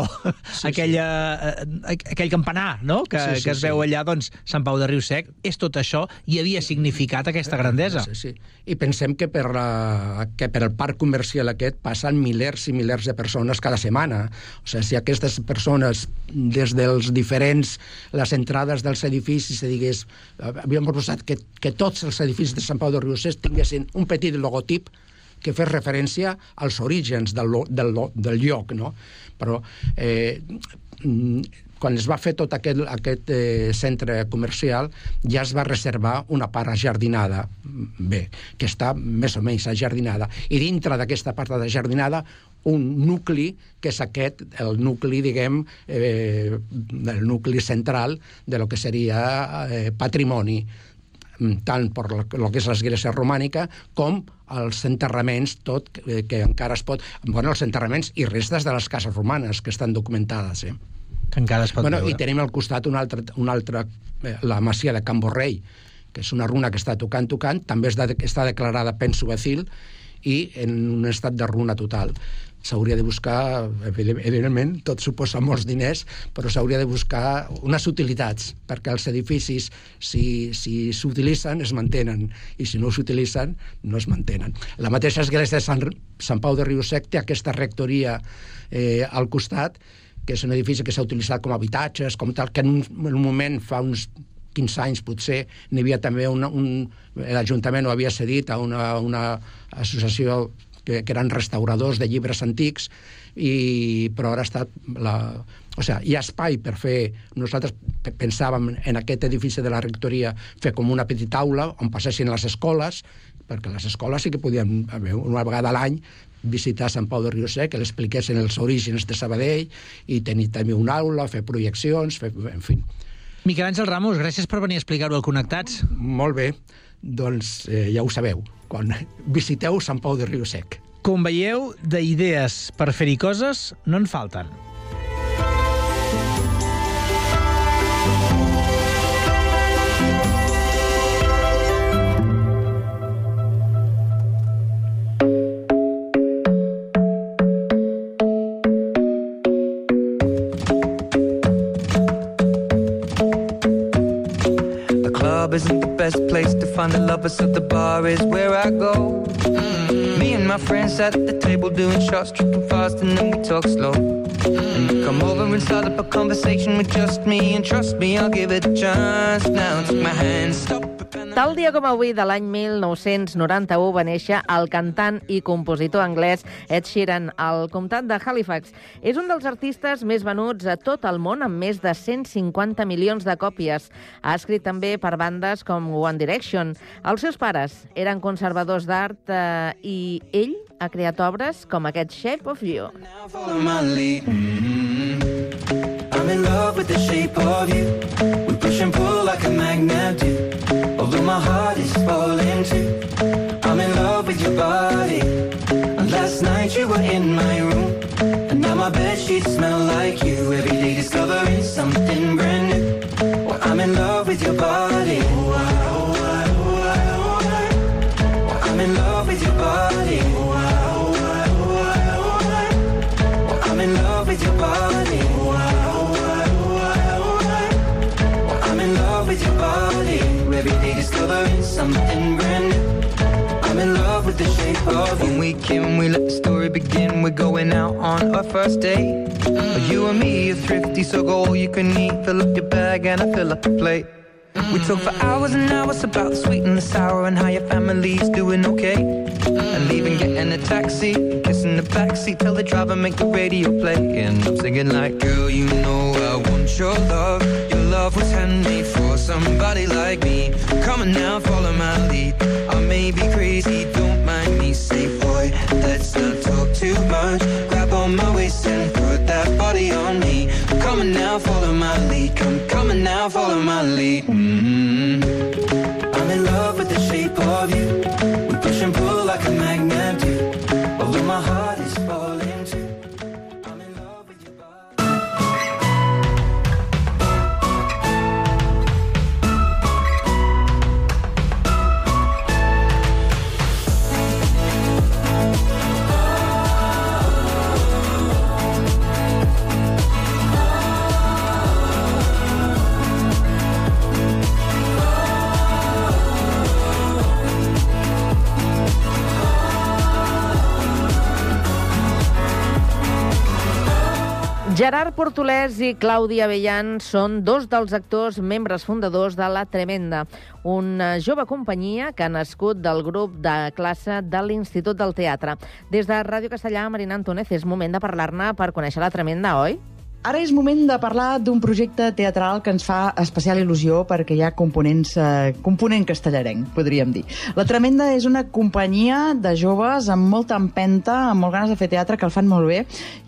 sí, aquella, sí. Uh, aquell campanar, no? Que, sí, sí, que es veu sí. allà, doncs, Sant Pau de Riu Sec, és tot això i havia significat aquesta grandesa. Sí, sí. I pensem que per, la, que per el parc comercial aquest passen milers i milers de persones cada setmana. O sigui, si aquestes persones des dels diferents, les entrades dels edificis, se digués, havíem proposat que, que tots els edificis de Sant Pau de Riussers tinguessin un petit logotip que fes referència als orígens del, del, del lloc, no? Però eh, quan es va fer tot aquest, aquest eh, centre comercial ja es va reservar una part ajardinada, bé, que està més o menys ajardinada, i dintre d'aquesta part ajardinada un nucli, que és aquest, el nucli, diguem, eh, el nucli central de lo que seria eh, patrimoni tant per el que és l'església romànica com els enterraments, tot que, que encara es pot... Bueno, els enterraments i restes de les cases romanes que estan documentades, eh? Que encara es pot bueno, veure. I tenim al costat una altra, una altra eh, la masia de Can Borrell, que és una runa que està tocant, tocant, també està, està declarada penso bacil i en un estat de runa total s'hauria de buscar, evidentment, tot suposa molts diners, però s'hauria de buscar unes utilitats, perquè els edificis, si s'utilitzen, si es mantenen, i si no s'utilitzen, no es mantenen. La mateixa església de Sant, Sant Pau de Riusec té aquesta rectoria eh, al costat, que és un edifici que s'ha utilitzat com a habitatges, com tal, que en un, en un moment fa uns 15 anys potser n'hi havia també una, un... L'Ajuntament ho havia cedit a una, una associació que, que eren restauradors de llibres antics, i, però ara ha estat la, o sigui, hi ha espai per fer... Nosaltres pensàvem en aquest edifici de la rectoria fer com una petita aula on passessin les escoles, perquè les escoles sí que podien, una vegada a l'any, visitar Sant Pau de Riusec, que l'expliquessin els orígens de Sabadell, i tenir també una aula, fer projeccions, fer, en fi. Miquel Àngel Ramos, gràcies per venir a explicar-ho al Connectats. Molt bé, doncs eh, ja ho sabeu, quan visiteu Sant Pau de Riusec. Com veieu, d'idees per fer-hi coses no en falten. Find the lovers, so the bar is where I go. Mm. Me and my friends at the table doing shots, tripping fast, and then we talk slow. And you come over and start up a conversation with just me, and trust me, I'll give it a chance. Now take my hand, stop. Tal dia com avui de l'any 1991 va néixer el cantant i compositor anglès Ed Sheeran al comtat de Halifax. És un dels artistes més venuts a tot el món amb més de 150 milions de còpies. Ha escrit també per bandes com One Direction. Els seus pares eren conservadors d'art eh, i ell ha creat obres com aquest Shape of You. I'm in love with the shape of you. We push and pull like a magnet do. Although my heart is falling too. I'm in love with your body. And last night you were in my room. And now my bed sheets smell like you. Every day discovering something brand new. Well, I'm in love with your body. Well, I'm in love with your body. Well, I'm in love Every day discovering something brand new. I'm in love with the shape of you. When we came, we let the story begin. We're going out on our first date. Mm. You and me are thrifty, so go all you can eat. Fill up your bag and I fill up the plate. We talk for hours and hours about the sweet and the sour and how your family's doing okay. And leaving, getting a taxi, kissing the backseat, tell the driver make the radio play. And I'm singing like, girl, you know I want your love. Handmade for somebody like me. Come on now, follow my lead. I may be crazy, don't mind me. Say, boy, let's not talk too much. Grab on my waist and put that body on me. Come on now, follow my lead. Come, come on now, follow my lead. Mm-hmm. I'm in love with the shape of you. We push and pull like a magnet do. Although my heart is falling Gerard Portolès i Clàudia Avellan són dos dels actors membres fundadors de La Tremenda, una jove companyia que ha nascut del grup de classe de l'Institut del Teatre. Des de Ràdio Castellà, Marina Antònez, és moment de parlar-ne per conèixer La Tremenda, oi? Ara és moment de parlar d'un projecte teatral que ens fa especial il·lusió perquè hi ha components, eh, component castellarenc, podríem dir. La Tremenda és una companyia de joves amb molta empenta, amb molt ganes de fer teatre, que el fan molt bé,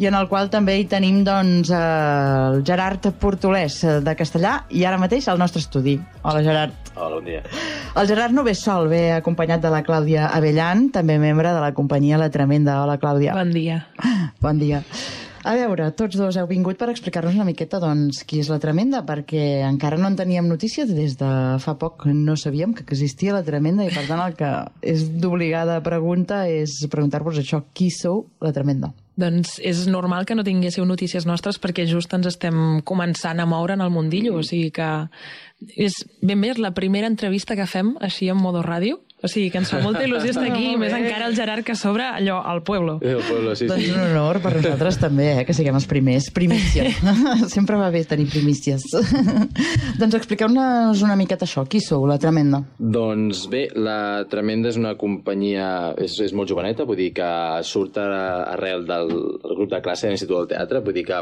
i en el qual també hi tenim doncs, eh, el Gerard Portolès eh, de Castellà i ara mateix al nostre estudi. Hola, Gerard. Hola, bon dia. El Gerard no ve sol, ve acompanyat de la Clàudia Avellan, també membre de la companyia La Tremenda. Hola, Clàudia. Bon dia. Bon dia. A veure, tots dos heu vingut per explicar-nos una miqueta doncs, qui és la Tremenda, perquè encara no en teníem notícies, des de fa poc no sabíem que existia la Tremenda i per tant el que és d'obligada pregunta és preguntar-vos això, qui sou la Tremenda? Doncs és normal que no tinguéssiu notícies nostres perquè just ens estem començant a moure en el mundillo, o sigui que és ben bé la primera entrevista que fem així en modo ràdio o sigui, que ens fa molta il·lusió estar aquí, més encara el Gerard que sobre allò, al pueblo. El pueblo, sí, doncs sí. un honor per nosaltres també, eh, que siguem els primers. Primícies. Sempre va bé tenir primícies. doncs expliqueu-nos una miqueta això. Qui sou, la Tremenda? Doncs bé, la Tremenda és una companyia... És, és molt joveneta, vull dir que surt arrel del, del grup de classe de l'Institut del Teatre, vull dir que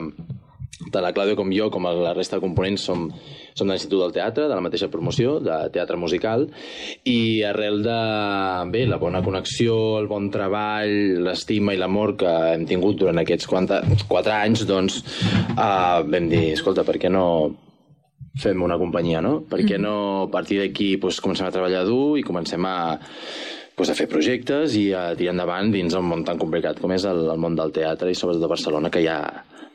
tant la Clàudia com jo, com la resta de components, som, som de l'Institut del Teatre, de la mateixa promoció, de teatre musical, i arrel de bé, la bona connexió, el bon treball, l'estima i l'amor que hem tingut durant aquests 4, 4 anys, doncs uh, vam dir, escolta, per què no fem una companyia, no? Per què no a partir d'aquí doncs, comencem a treballar dur i comencem a, doncs, a fer projectes i a tirar endavant dins un món tan complicat com és el, el món del teatre i sobretot a Barcelona, que hi ha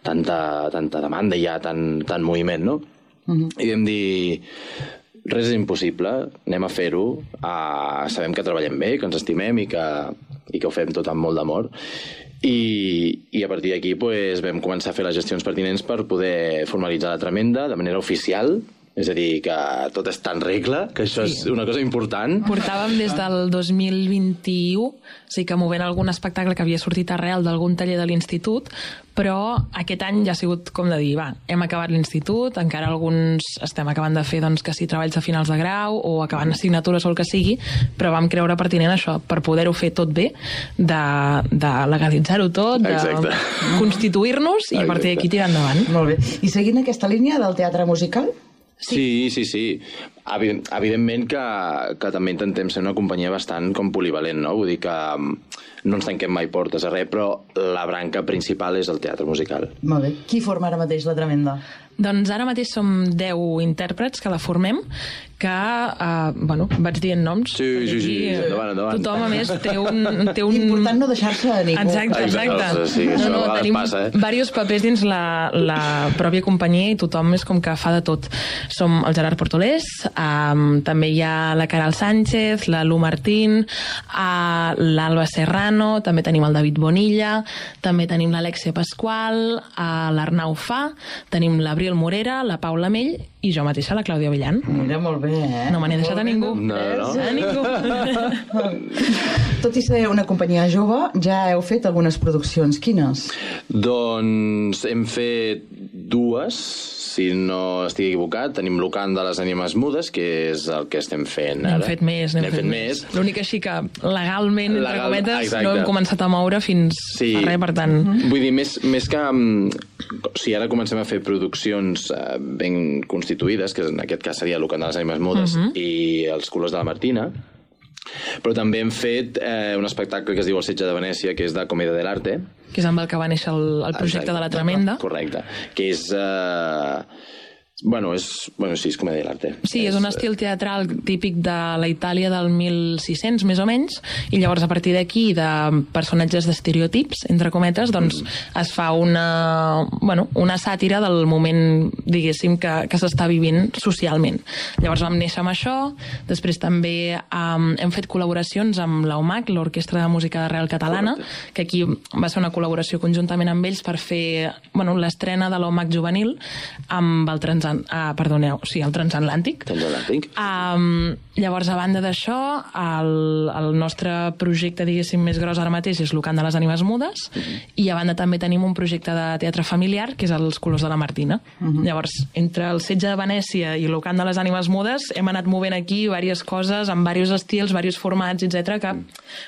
tanta, tanta demanda, hi ha tant, tant moviment, no? Uh -huh. I vam dir, res és impossible, anem a fer-ho, uh, sabem que treballem bé, que ens estimem i que, i que ho fem tot amb molt d'amor. I, i a partir d'aquí pues, vam començar a fer les gestions pertinents per poder formalitzar la tremenda de manera oficial, és a dir, que tot està en regla, que això sí. és una cosa important. Portàvem des del 2021, o sigui que movent algun espectacle que havia sortit arrel d'algun taller de l'institut, però aquest any ja ha sigut com de dir, va, hem acabat l'institut, encara alguns estem acabant de fer doncs, que si treballs de finals de grau o acabant assignatures o el que sigui, però vam creure pertinent això, per poder-ho fer tot bé, de, de legalitzar-ho tot, de constituir-nos i a partir d'aquí tirar endavant. Molt bé. I seguint aquesta línia del teatre musical, Sí, sí, sí. sí. Evidentment que, que també intentem ser una companyia bastant com polivalent, no? Vull dir que mm, no ens tanquem mai portes a res, però la branca principal és el teatre musical. Molt bé. Qui forma ara mateix la Tremenda? Doncs ara mateix som 10 intèrprets que la formem, que, uh, bueno, vaig dient noms. Sí, sí, sí, endavant, endavant. Tothom, a més, té un... Té un... Important no deixar-se a ningú. Exacte, exacte. Sí, no, no, tenim passa, eh? diversos papers dins la, la pròpia companyia i tothom és com que fa de tot. Som el Gerard Portolés, um, també hi ha la Caral Sánchez, la Lu Martín, uh, l'Alba Serrano, també tenim el David Bonilla, també tenim l'Alexia Pasqual, uh, l'Arnau Fa, tenim l'Abril Morera, la Paula Mell i jo mateixa, la Clàudia Villan. Mira, molt bé, eh? No me n'he deixat a ningú. No, no. A ningú. Tot i ser una companyia jove, ja heu fet algunes produccions. Quines? Doncs hem fet dues, si no estic equivocat. Tenim l'Ucan de les ànimes mudes, que és el que estem fent ara. N'hem fet més, n'hem fet, fet més. L'únic així que legalment, entre Legal- cometes, exacte. no hem començat a moure fins Sí. a res, per tant... Vull dir, més, més que... mm, Si ara comencem a fer produccions eh, ben constituïdes, que en aquest cas seria l'Ucan de les ànimes mudes Mhm. i els colors de la Martina, però també hem fet eh, un espectacle que es diu El setge de Venècia, que és de comèdia de l'arte, que és amb el que va néixer el, el projecte Exacte. de la Tremenda. Correcte. Que és... Eh... Bueno, és, bueno, sí, és comèdia de l'arte. Sí, és un estil teatral típic de la Itàlia del 1600, més o menys, i llavors a partir d'aquí, de personatges d'estereotips, entre cometes, doncs es fa una, bueno, una sàtira del moment, diguéssim, que, que s'està vivint socialment. Llavors vam néixer amb això, després també um, hem fet col·laboracions amb l'OMAC, l'Orquestra de Música d'Arrel Catalana, que aquí va ser una col·laboració conjuntament amb ells per fer bueno, l'estrena de l'OMAC juvenil amb el Transat transan... Ah, perdoneu, sí, el transatlàntic. Transatlàntic. Um, llavors, a banda d'això, el, el nostre projecte, diguéssim, més gros ara mateix és l'Ucant de les Ànimes Mudes, uh -huh. i a banda també tenim un projecte de teatre familiar, que és els Colors de la Martina. Uh -huh. Llavors, entre el setge de Venècia i l'Ucant de les Ànimes Mudes, hem anat movent aquí diverses coses, amb diversos estils, diversos formats, etc que,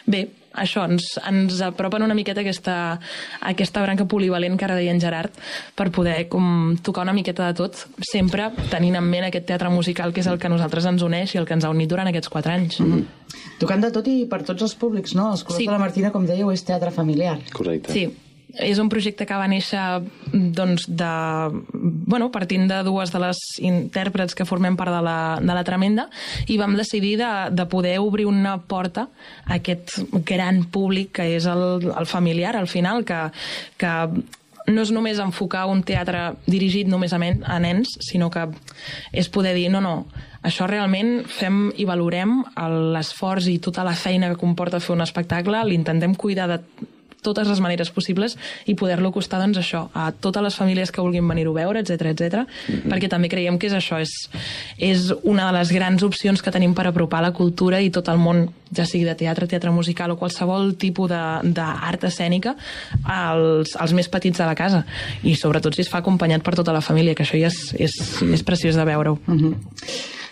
bé, això, ens, ens apropen una miqueta aquesta, aquesta branca polivalent que ara deia en Gerard, per poder com, tocar una miqueta de tot, sempre tenint en ment aquest teatre musical que és el que a nosaltres ens uneix i el que ens ha unit durant aquests quatre anys. Mm -hmm. Tocant de tot i per tots els públics, no? Els Colors sí. de la Martina, com dèieu, és teatre familiar. Correcte. Sí, és un projecte que va néixer doncs, de, bueno, partint de dues de les intèrprets que formem part de la, de la Tremenda i vam decidir de, de poder obrir una porta a aquest gran públic que és el, el familiar al final, que, que no és només enfocar un teatre dirigit només a, men, a nens, sinó que és poder dir, no, no, això realment fem i valorem l'esforç i tota la feina que comporta fer un espectacle, l'intentem cuidar de totes les maneres possibles i poder-lo costar doncs, això, a totes les famílies que vulguin venir-ho a veure, etc etc. Mm -hmm. perquè també creiem que és això, és, és una de les grans opcions que tenim per apropar la cultura i tot el món, ja sigui de teatre, teatre musical o qualsevol tipus d'art escènica als, als més petits de la casa i sobretot si es fa acompanyat per tota la família, que això ja és, és, és preciós de veure-ho. Mm -hmm.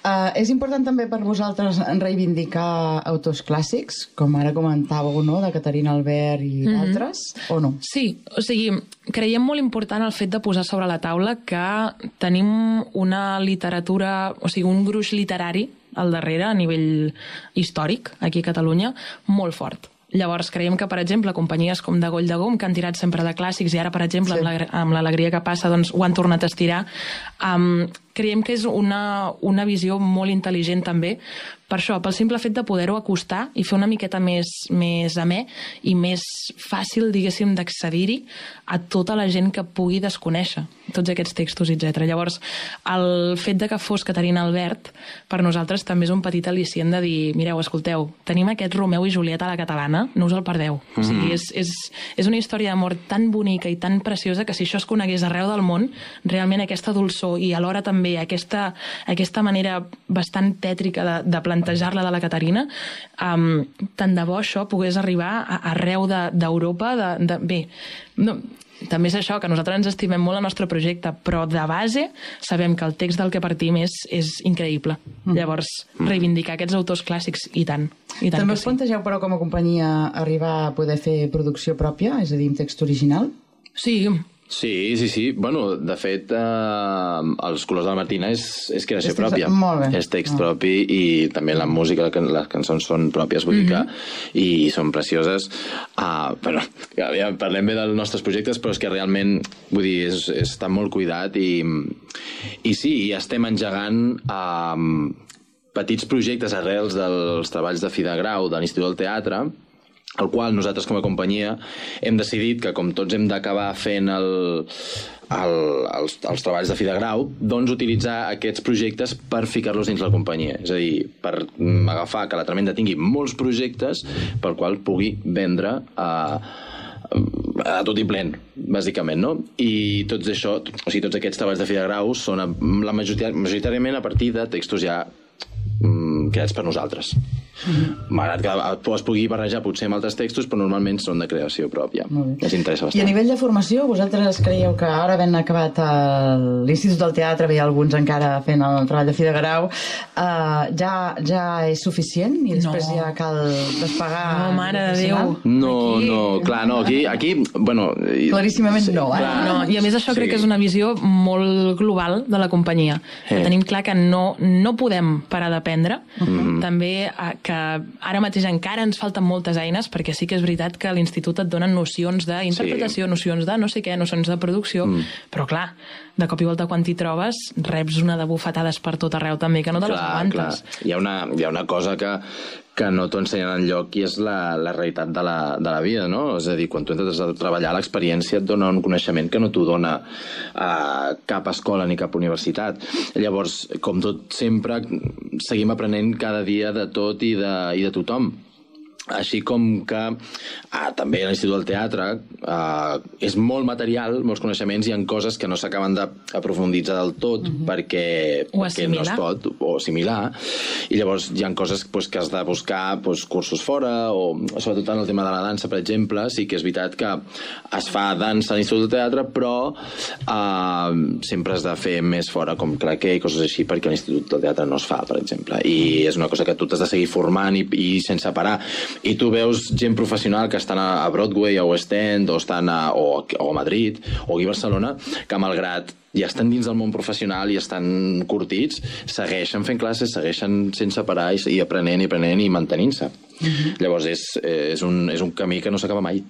Uh, és important també per vosaltres reivindicar autors clàssics, com ara comentàveu, no?, de Caterina Albert i mm -hmm. d'altres, o no? Sí, o sigui, creiem molt important el fet de posar sobre la taula que tenim una literatura, o sigui, un gruix literari al darrere, a nivell històric, aquí a Catalunya, molt fort. Llavors, creiem que, per exemple, companyies com de Goll de Gom, que han tirat sempre de clàssics i ara, per exemple, sí. amb l'alegria que passa, doncs ho han tornat a estirar, um, creiem que és una, una visió molt intel·ligent també per això, pel simple fet de poder-ho acostar i fer una miqueta més, més amè i més fàcil, diguéssim, d'accedir-hi a tota la gent que pugui desconèixer tots aquests textos, etc. Llavors, el fet de que fos Caterina Albert, per nosaltres també és un petit al·licient de dir, mireu, escolteu, tenim aquest Romeu i Julieta a la catalana, no us el perdeu. Mm -hmm. O sigui, Mm-hmm. és, és, és una història d'amor tan bonica i tan preciosa que si això es conegués arreu del món, realment aquesta dolçor i alhora també aquesta, aquesta manera bastant tètrica de, de plantejar-la de la Caterina, um, tant de bo això pogués arribar a, arreu d'Europa, de, de, de, bé, no, també és això, que nosaltres ens estimem molt el nostre projecte, però de base sabem que el text del que partim és, és increïble. Mm. Llavors, reivindicar aquests autors clàssics, i tant. I tant També us sí. plantegeu, però, com a companyia, arribar a poder fer producció pròpia, és a dir, amb text original? Sí, Sí, sí, sí. Bueno, de fet, eh, Els colors de la Martina és, és creació És pròpia. molt bé. És text Ah. propi i també la música, les can- les cançons són pròpies, vull dir que... I són precioses. Uh, bueno, ja, parlem bé dels nostres projectes, però és que realment, vull dir, és, és, està molt cuidat i, i sí, i estem engegant um, petits projectes arrels dels treballs de fi de grau de l'Institut del Teatre, el qual nosaltres com a companyia hem decidit que com tots hem d'acabar fent el, el, els, els treballs de fi de grau, doncs utilitzar aquests projectes per ficar-los dins la companyia. És a dir, per agafar que la Tremenda tingui molts projectes pel qual pugui vendre a, a tot i plen, bàsicament, no? I tots això, o sigui, tots aquests treballs de fi de grau són la majorità, majoritàriament a partir de textos ja creats per nosaltres. Malgrat que es pugui barrejar potser amb altres textos, però normalment són de creació pròpia. Ens interessa I a bastant. nivell de formació, vosaltres creieu que ara havent acabat el- l'Institut del Teatre, bé, alguns encara fent el treball de fi de grau, uh, ja, ja és suficient i després No. ja cal despegar... No, mare de Déu. No, no, clar, no, aquí, aquí bueno... i- Claríssimament no, eh? clar, No, I a més això crec que és una visió molt global de la companyia. Eh. Que tenim clar que no, no podem parar d'aprendre. Mhm. També eh, que ara mateix encara ens falten moltes eines, perquè sí que és veritat que a l'institut et donen nocions d'interpretació, nocions de no sé què, nocions de producció, Mm. però clar, de cop i volta quan t'hi trobes reps una de bufetades per tot arreu també, que no te les aguantes. Hi ha una, hi ha una cosa que, que no t'ho ensenyen enlloc i és la, la realitat de la, de la vida, no? És a dir, quan tu entres a treballar, l'experiència et dona un coneixement que no t'ho dona a cap escola ni cap universitat. Llavors, com tot sempre, seguim aprenent cada dia de tot i de, i de tothom. Així com que ah, també a l'Institut del Teatre ah, és molt material, molts coneixements, hi ha coses que no s'acaben d'aprofunditzar del tot Mhm. perquè, O perquè no es pot, o assimilar, i llavors hi ha coses pues, que has de buscar pues, cursos fora, o sobretot en el tema de la dansa, per exemple, sí que és veritat que es fa dansa a l'Institut del Teatre, però ah, sempre has de fer més fora, com claqué i coses així, perquè a l'Institut del Teatre no es fa, per exemple, i és una cosa que tu t'has de seguir formant i, i sense parar. I tu veus gent professional que estan a Broadway, a West End, o, estan a, o, o a Madrid, o aquí a Barcelona, que malgrat ja estan dins del món professional i estan curtits, segueixen fent classes, segueixen sense parar i, i aprenent i aprenent i mantenint-se. Llavors és, eh, és, un, és un camí que no s'acaba mai.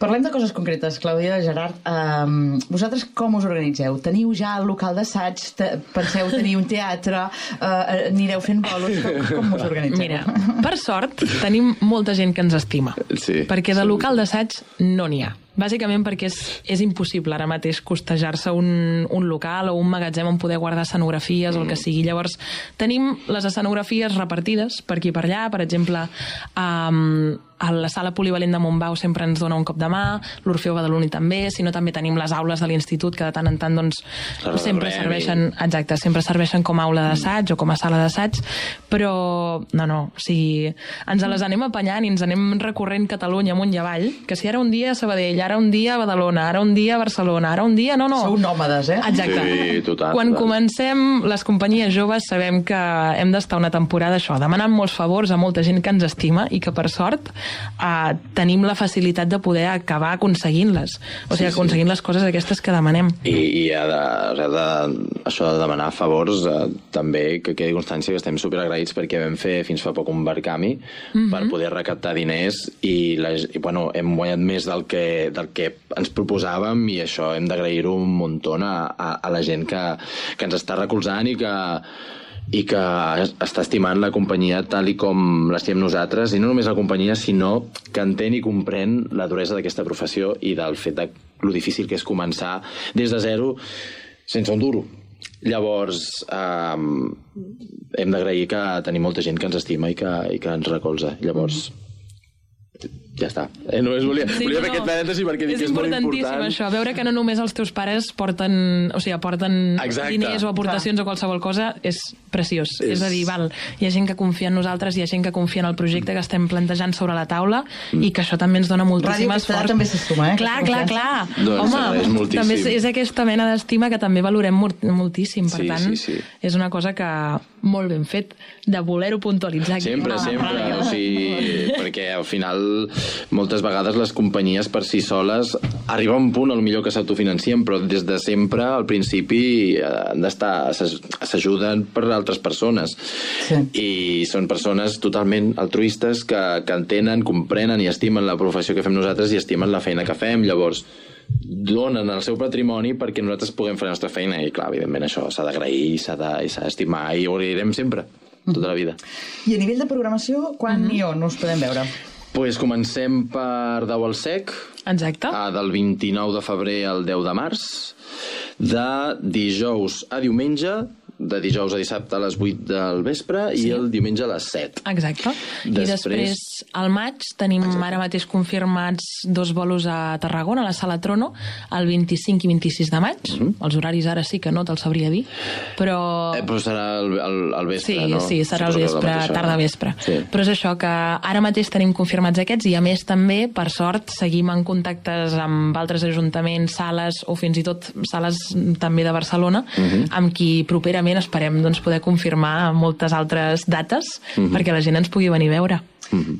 Parlem de coses concretes, Clàudia, Gerard. Um, vosaltres com us organitzeu? Teniu ja el local d'assaig? Te- Penseu tenir un teatre? Uh, anireu fent bolos? Com, com us organitzeu? Mira, per sort, tenim molta gent que ens estima. Sí. Perquè de local d'assaig no n'hi ha. Bàsicament perquè és, és impossible ara mateix costejar-se un, un local o un magatzem on poder guardar escenografies o el que sigui. Llavors, tenim les escenografies repartides per aquí i per allà. Per exemple, um, a la sala polivalent de Montbau sempre ens dona un cop de mà, l'Orfeo Badaloni també, si no també tenim les aules de l'institut que de tant en tant doncs, sempre serveixen, exacte, sempre serveixen com a aula d'assaig o com a sala d'assaig, però no, no, o sigui, ens les anem apanyant i ens anem recorrent Catalunya amunt i avall, que si ara un dia a Sabadell, ara un dia a Badalona, ara un dia a Barcelona, ara un dia... No, no. Sou nòmades, eh? Exacte. Sí, total. Quan total. comencem les companyies joves sabem que hem d'estar una temporada això, demanant molts favors a molta gent que ens estima i que per sort eh, tenim la facilitat de poder acabar aconseguint-les. O sigui, Sí, sí. aconseguint les coses aquestes que demanem. I, i ha de, ha de, això de demanar favors eh, també que quedi constància que estem superagraïts perquè vam fer fins fa poc un barcami Mhm. per poder recaptar diners i, la, i bueno, hem guanyat més del que, del que ens proposàvem i això hem d'agrair-ho un muntó a, a, a la gent que, que ens està recolzant i que i que es- està estimant la companyia tal i com l'estimem nosaltres, i no només la companyia, sinó que entén i comprèn la duresa d'aquesta professió i del fet de lo difícil que és començar des de zero sense un duro. Llavors, eh, hem d'agrair que tenim molta gent que ens estima i que, i que ens recolza. Llavors, ja està. Eh, només volia, Sí, volia no, fer aquest parèntesi perquè dic és que és molt importantíssim important. això, veure que no només els teus pares porten, o sigui, aporten Exacte. diners o aportacions o qualsevol cosa, és preciós. És... és a dir, val, hi ha gent que confia en nosaltres, hi ha gent que confia en el projecte que estem plantejant sobre la taula Mm. i que això també ens dona moltíssim Ràdio esforç. També s'estuma, eh, Clar, clar, clar. Doncs Home, moltíssim. també és, és aquesta mena d'estima que també valorem mol- moltíssim. Per Sí, tant, sí, sí. és una cosa que molt ben fet de voler-ho puntualitzar. aquí Sempre, a la sempre. O sigui, perquè al final moltes vegades les companyies per si soles arriba a un punt al millor que s'autofinancien, però des de sempre al principi eh, han d'estar s'aj- s'ajuden per altres persones. Sí. I són persones totalment altruistes que, que entenen, comprenen i estimen la professió que fem nosaltres i estimen la feina que fem. Llavors, donen el seu patrimoni perquè nosaltres puguem fer la nostra feina i clar, evidentment això s'ha d'agrair i s'ha d'estimar i ho agrairem sempre tota la vida. I a nivell de programació, quan Mhm. i on us podem veure? Pues comencem per Dau al Sec, Exacte. ah, del 29 de febrer al 10 de març, de dijous a diumenge, de dijous a dissabte a les 8 del vespre Sí. i el diumenge a les 7. Exacte. I Després- després, al maig, tenim Exacte. ara mateix confirmats dos bolos a Tarragona, a la Sala Trono, el 25 i 26 de maig. Mhm. Els horaris ara sí que no te'ls sabria dir, però... Eh, però serà el, el, el vespre, Sí, no? sí, serà el Suposo vespre, mateixa tarda vespre. Sí. Però és això, que ara mateix tenim confirmats aquests i a més també, per sort, seguim en contactes amb altres ajuntaments, sales o fins i tot sales també de Barcelona, Mhm. amb qui properament esperem doncs, poder confirmar moltes altres dates Mhm. perquè la gent ens pugui venir a veure.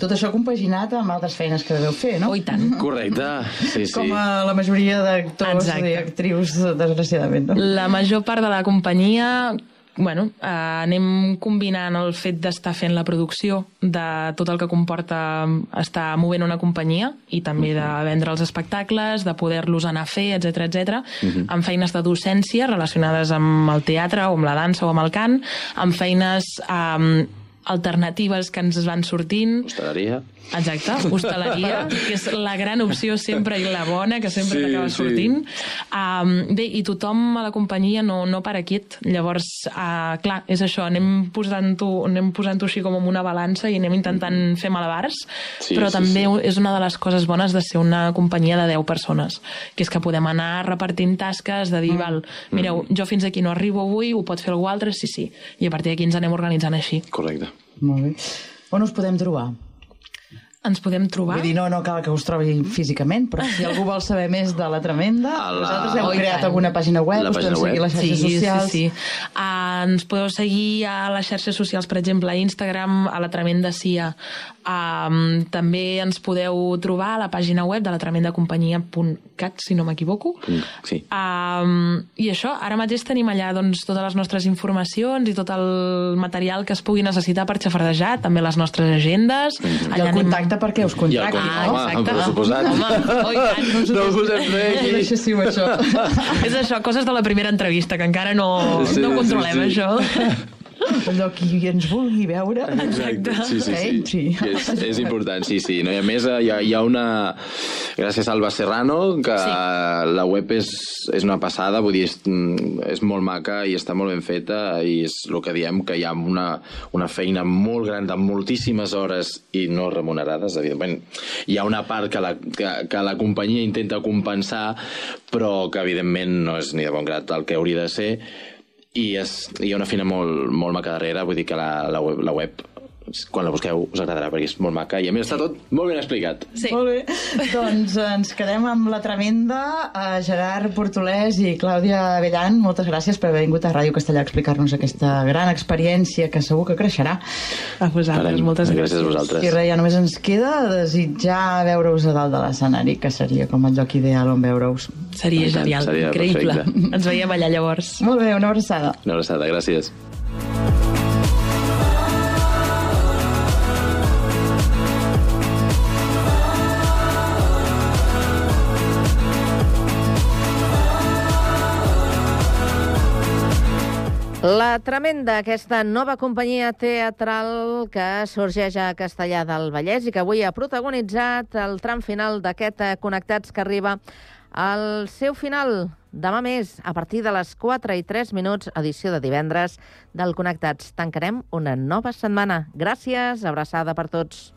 Tot això compaginat amb altres feines que deveu fer, no? Oh, i tant. Correcte, sí, sí. Com a la majoria d'actors i actrius, desgraciadament, no? La major part de la companyia bueno, eh, anem combinant el fet d'estar fent la producció de tot el que comporta estar movent una companyia i també de vendre els espectacles, de poder-los anar a fer, etc etc, Mhm. amb feines de docència relacionades amb el teatre o amb la dansa o amb el cant, amb feines eh, alternatives que ens van sortint. Hostaleria. Exacte, hostaleria, que és la gran opció sempre i la bona, que sempre Sí, t'acaba sí. sortint. Um, bé, i tothom a la companyia no, no para quiet. Llavors, uh, clar, és això, anem posant-ho anem posant així com en una balança i anem intentant fer malabars, Sí, però sí, també sí. és una de les coses bones de ser una companyia de 10 persones, que és que podem anar repartint tasques, de dir, Mm. val, mireu, jo fins aquí no arribo avui, ho pot fer algú altre? Sí, sí. I a partir d'aquí ens anem organitzant així. Correcte. Molt bé. On us podem trobar? Ens podem trobar? Vull dir, no, no cal que us trobi físicament, però si algú vol saber més de la tremenda, la- vosaltres heu Oh, creat tant. alguna pàgina web, La us podem seguir a les xarxes sí, socials... Sí, sí. Uh, ens podeu seguir a les xarxes socials, per exemple, a Instagram, a la Tremenda Cia. Um, també ens podeu trobar a la pàgina web de la tremendacompanyia.cat, si no m'equivoco. Sí. Um, I això, ara mateix tenim allà doncs, totes les nostres informacions i tot el material que es pugui necessitar per xafardejar, també les nostres agendes. I el contacte perquè us I el contractin, con- no? home, per suposat. Home, oh, tant. No ho posem res aquí. Això. És això, coses de la primera entrevista, que encara no, Sí, no sí, controlem sí. això. Allò qui ens vulgui veure... Exacte. Sí, sí, sí. entri. Que És, és important, sí, sí. No? I a més, eh, hi ha, hi ha una... Gràcies a Alba Serrano, que sí. la web és, és una passada, vull dir, és, mm, és molt maca i està molt ben feta i és el que diem, que hi ha una, una feina molt gran de moltíssimes hores i no remunerades, evidentment. Hi ha una part que la, que, que la companyia intenta compensar, però que evidentment no és ni de bon grat el que hauria de ser i és, hi ha una feina molt, molt maca darrere, vull dir que la, la, web, la web quan la busqueu us agradarà perquè és molt maca i a més està tot molt ben explicat. Sí. Molt bé. doncs ens quedem amb la tremenda. Uh, Gerard Portolès i Clàudia Avellan, moltes gràcies per haver vingut a Ràdio Castellà a explicar-nos aquesta gran experiència que segur que creixerà. A vosaltres, Caram, moltes gràcies. gràcies a vosaltres. I res, ja només ens queda desitjar veure-us a dalt de l'escenari, que seria com el lloc ideal on veure-us. Seria tant, genial, seria increïble. perfecte. Ens veiem allà llavors. Molt bé, una abraçada. Una abraçada, gràcies. La Tremenda, aquesta nova companyia teatral que sorgeix a Castellà del Vallès i que avui ha protagonitzat el tram final d'aquest Connectats que arriba al seu final demà més, a partir de les 4 i 3 minuts, edició de divendres del Connectats. Tancarem una nova setmana. Gràcies, abraçada per tots.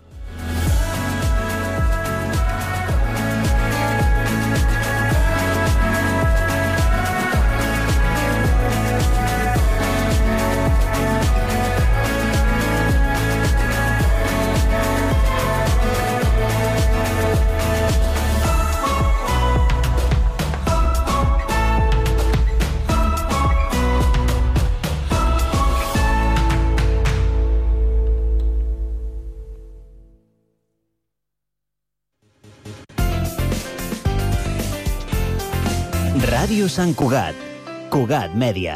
Ràdio Sant Cugat. Cugat Mèdia.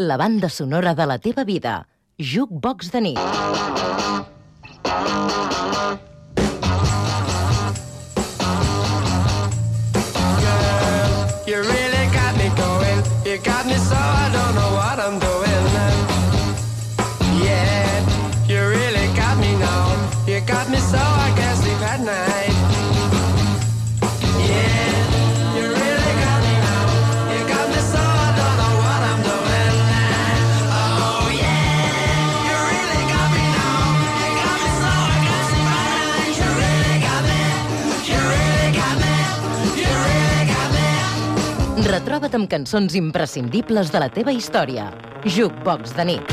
La banda sonora de la teva vida. Jukebox de nit. Retroba't amb cançons imprescindibles de la teva història. Jukebox de nit.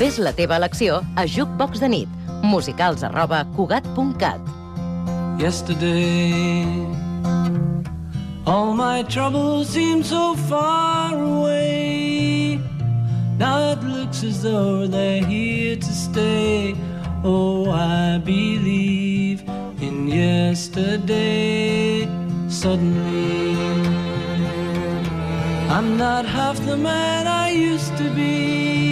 Fes la teva elecció a Jukebox de nit. Musicals arroba cugat.cat. Yesterday, all my troubles seem so far away. Now it looks as though they're here to stay. Oh, I believe in yesterday. Suddenly, I'm not half the man I used to be.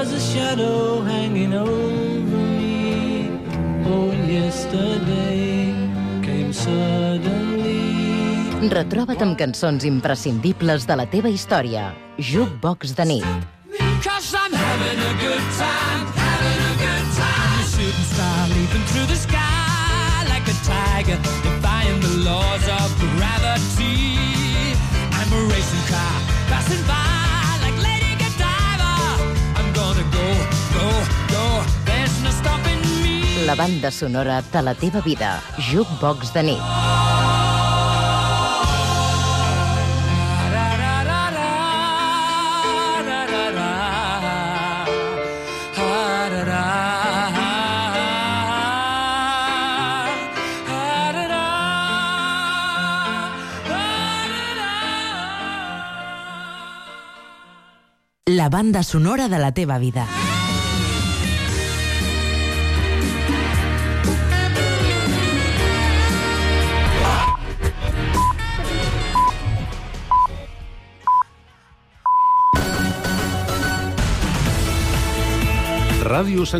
There's a shadow hanging over me. Oh, yesterday came suddenly. Retroba't amb cançons imprescindibles de la teva història. Jukebox de nit. Cause I'm having a good time, having a good time. I'm a shooting star leaping through the sky like a tiger, defying the laws of gravity. I'm a racing car passing by La banda sonora de la teva vida. Jukebox de nit. La banda sonora de la teva vida. Ràdio Sant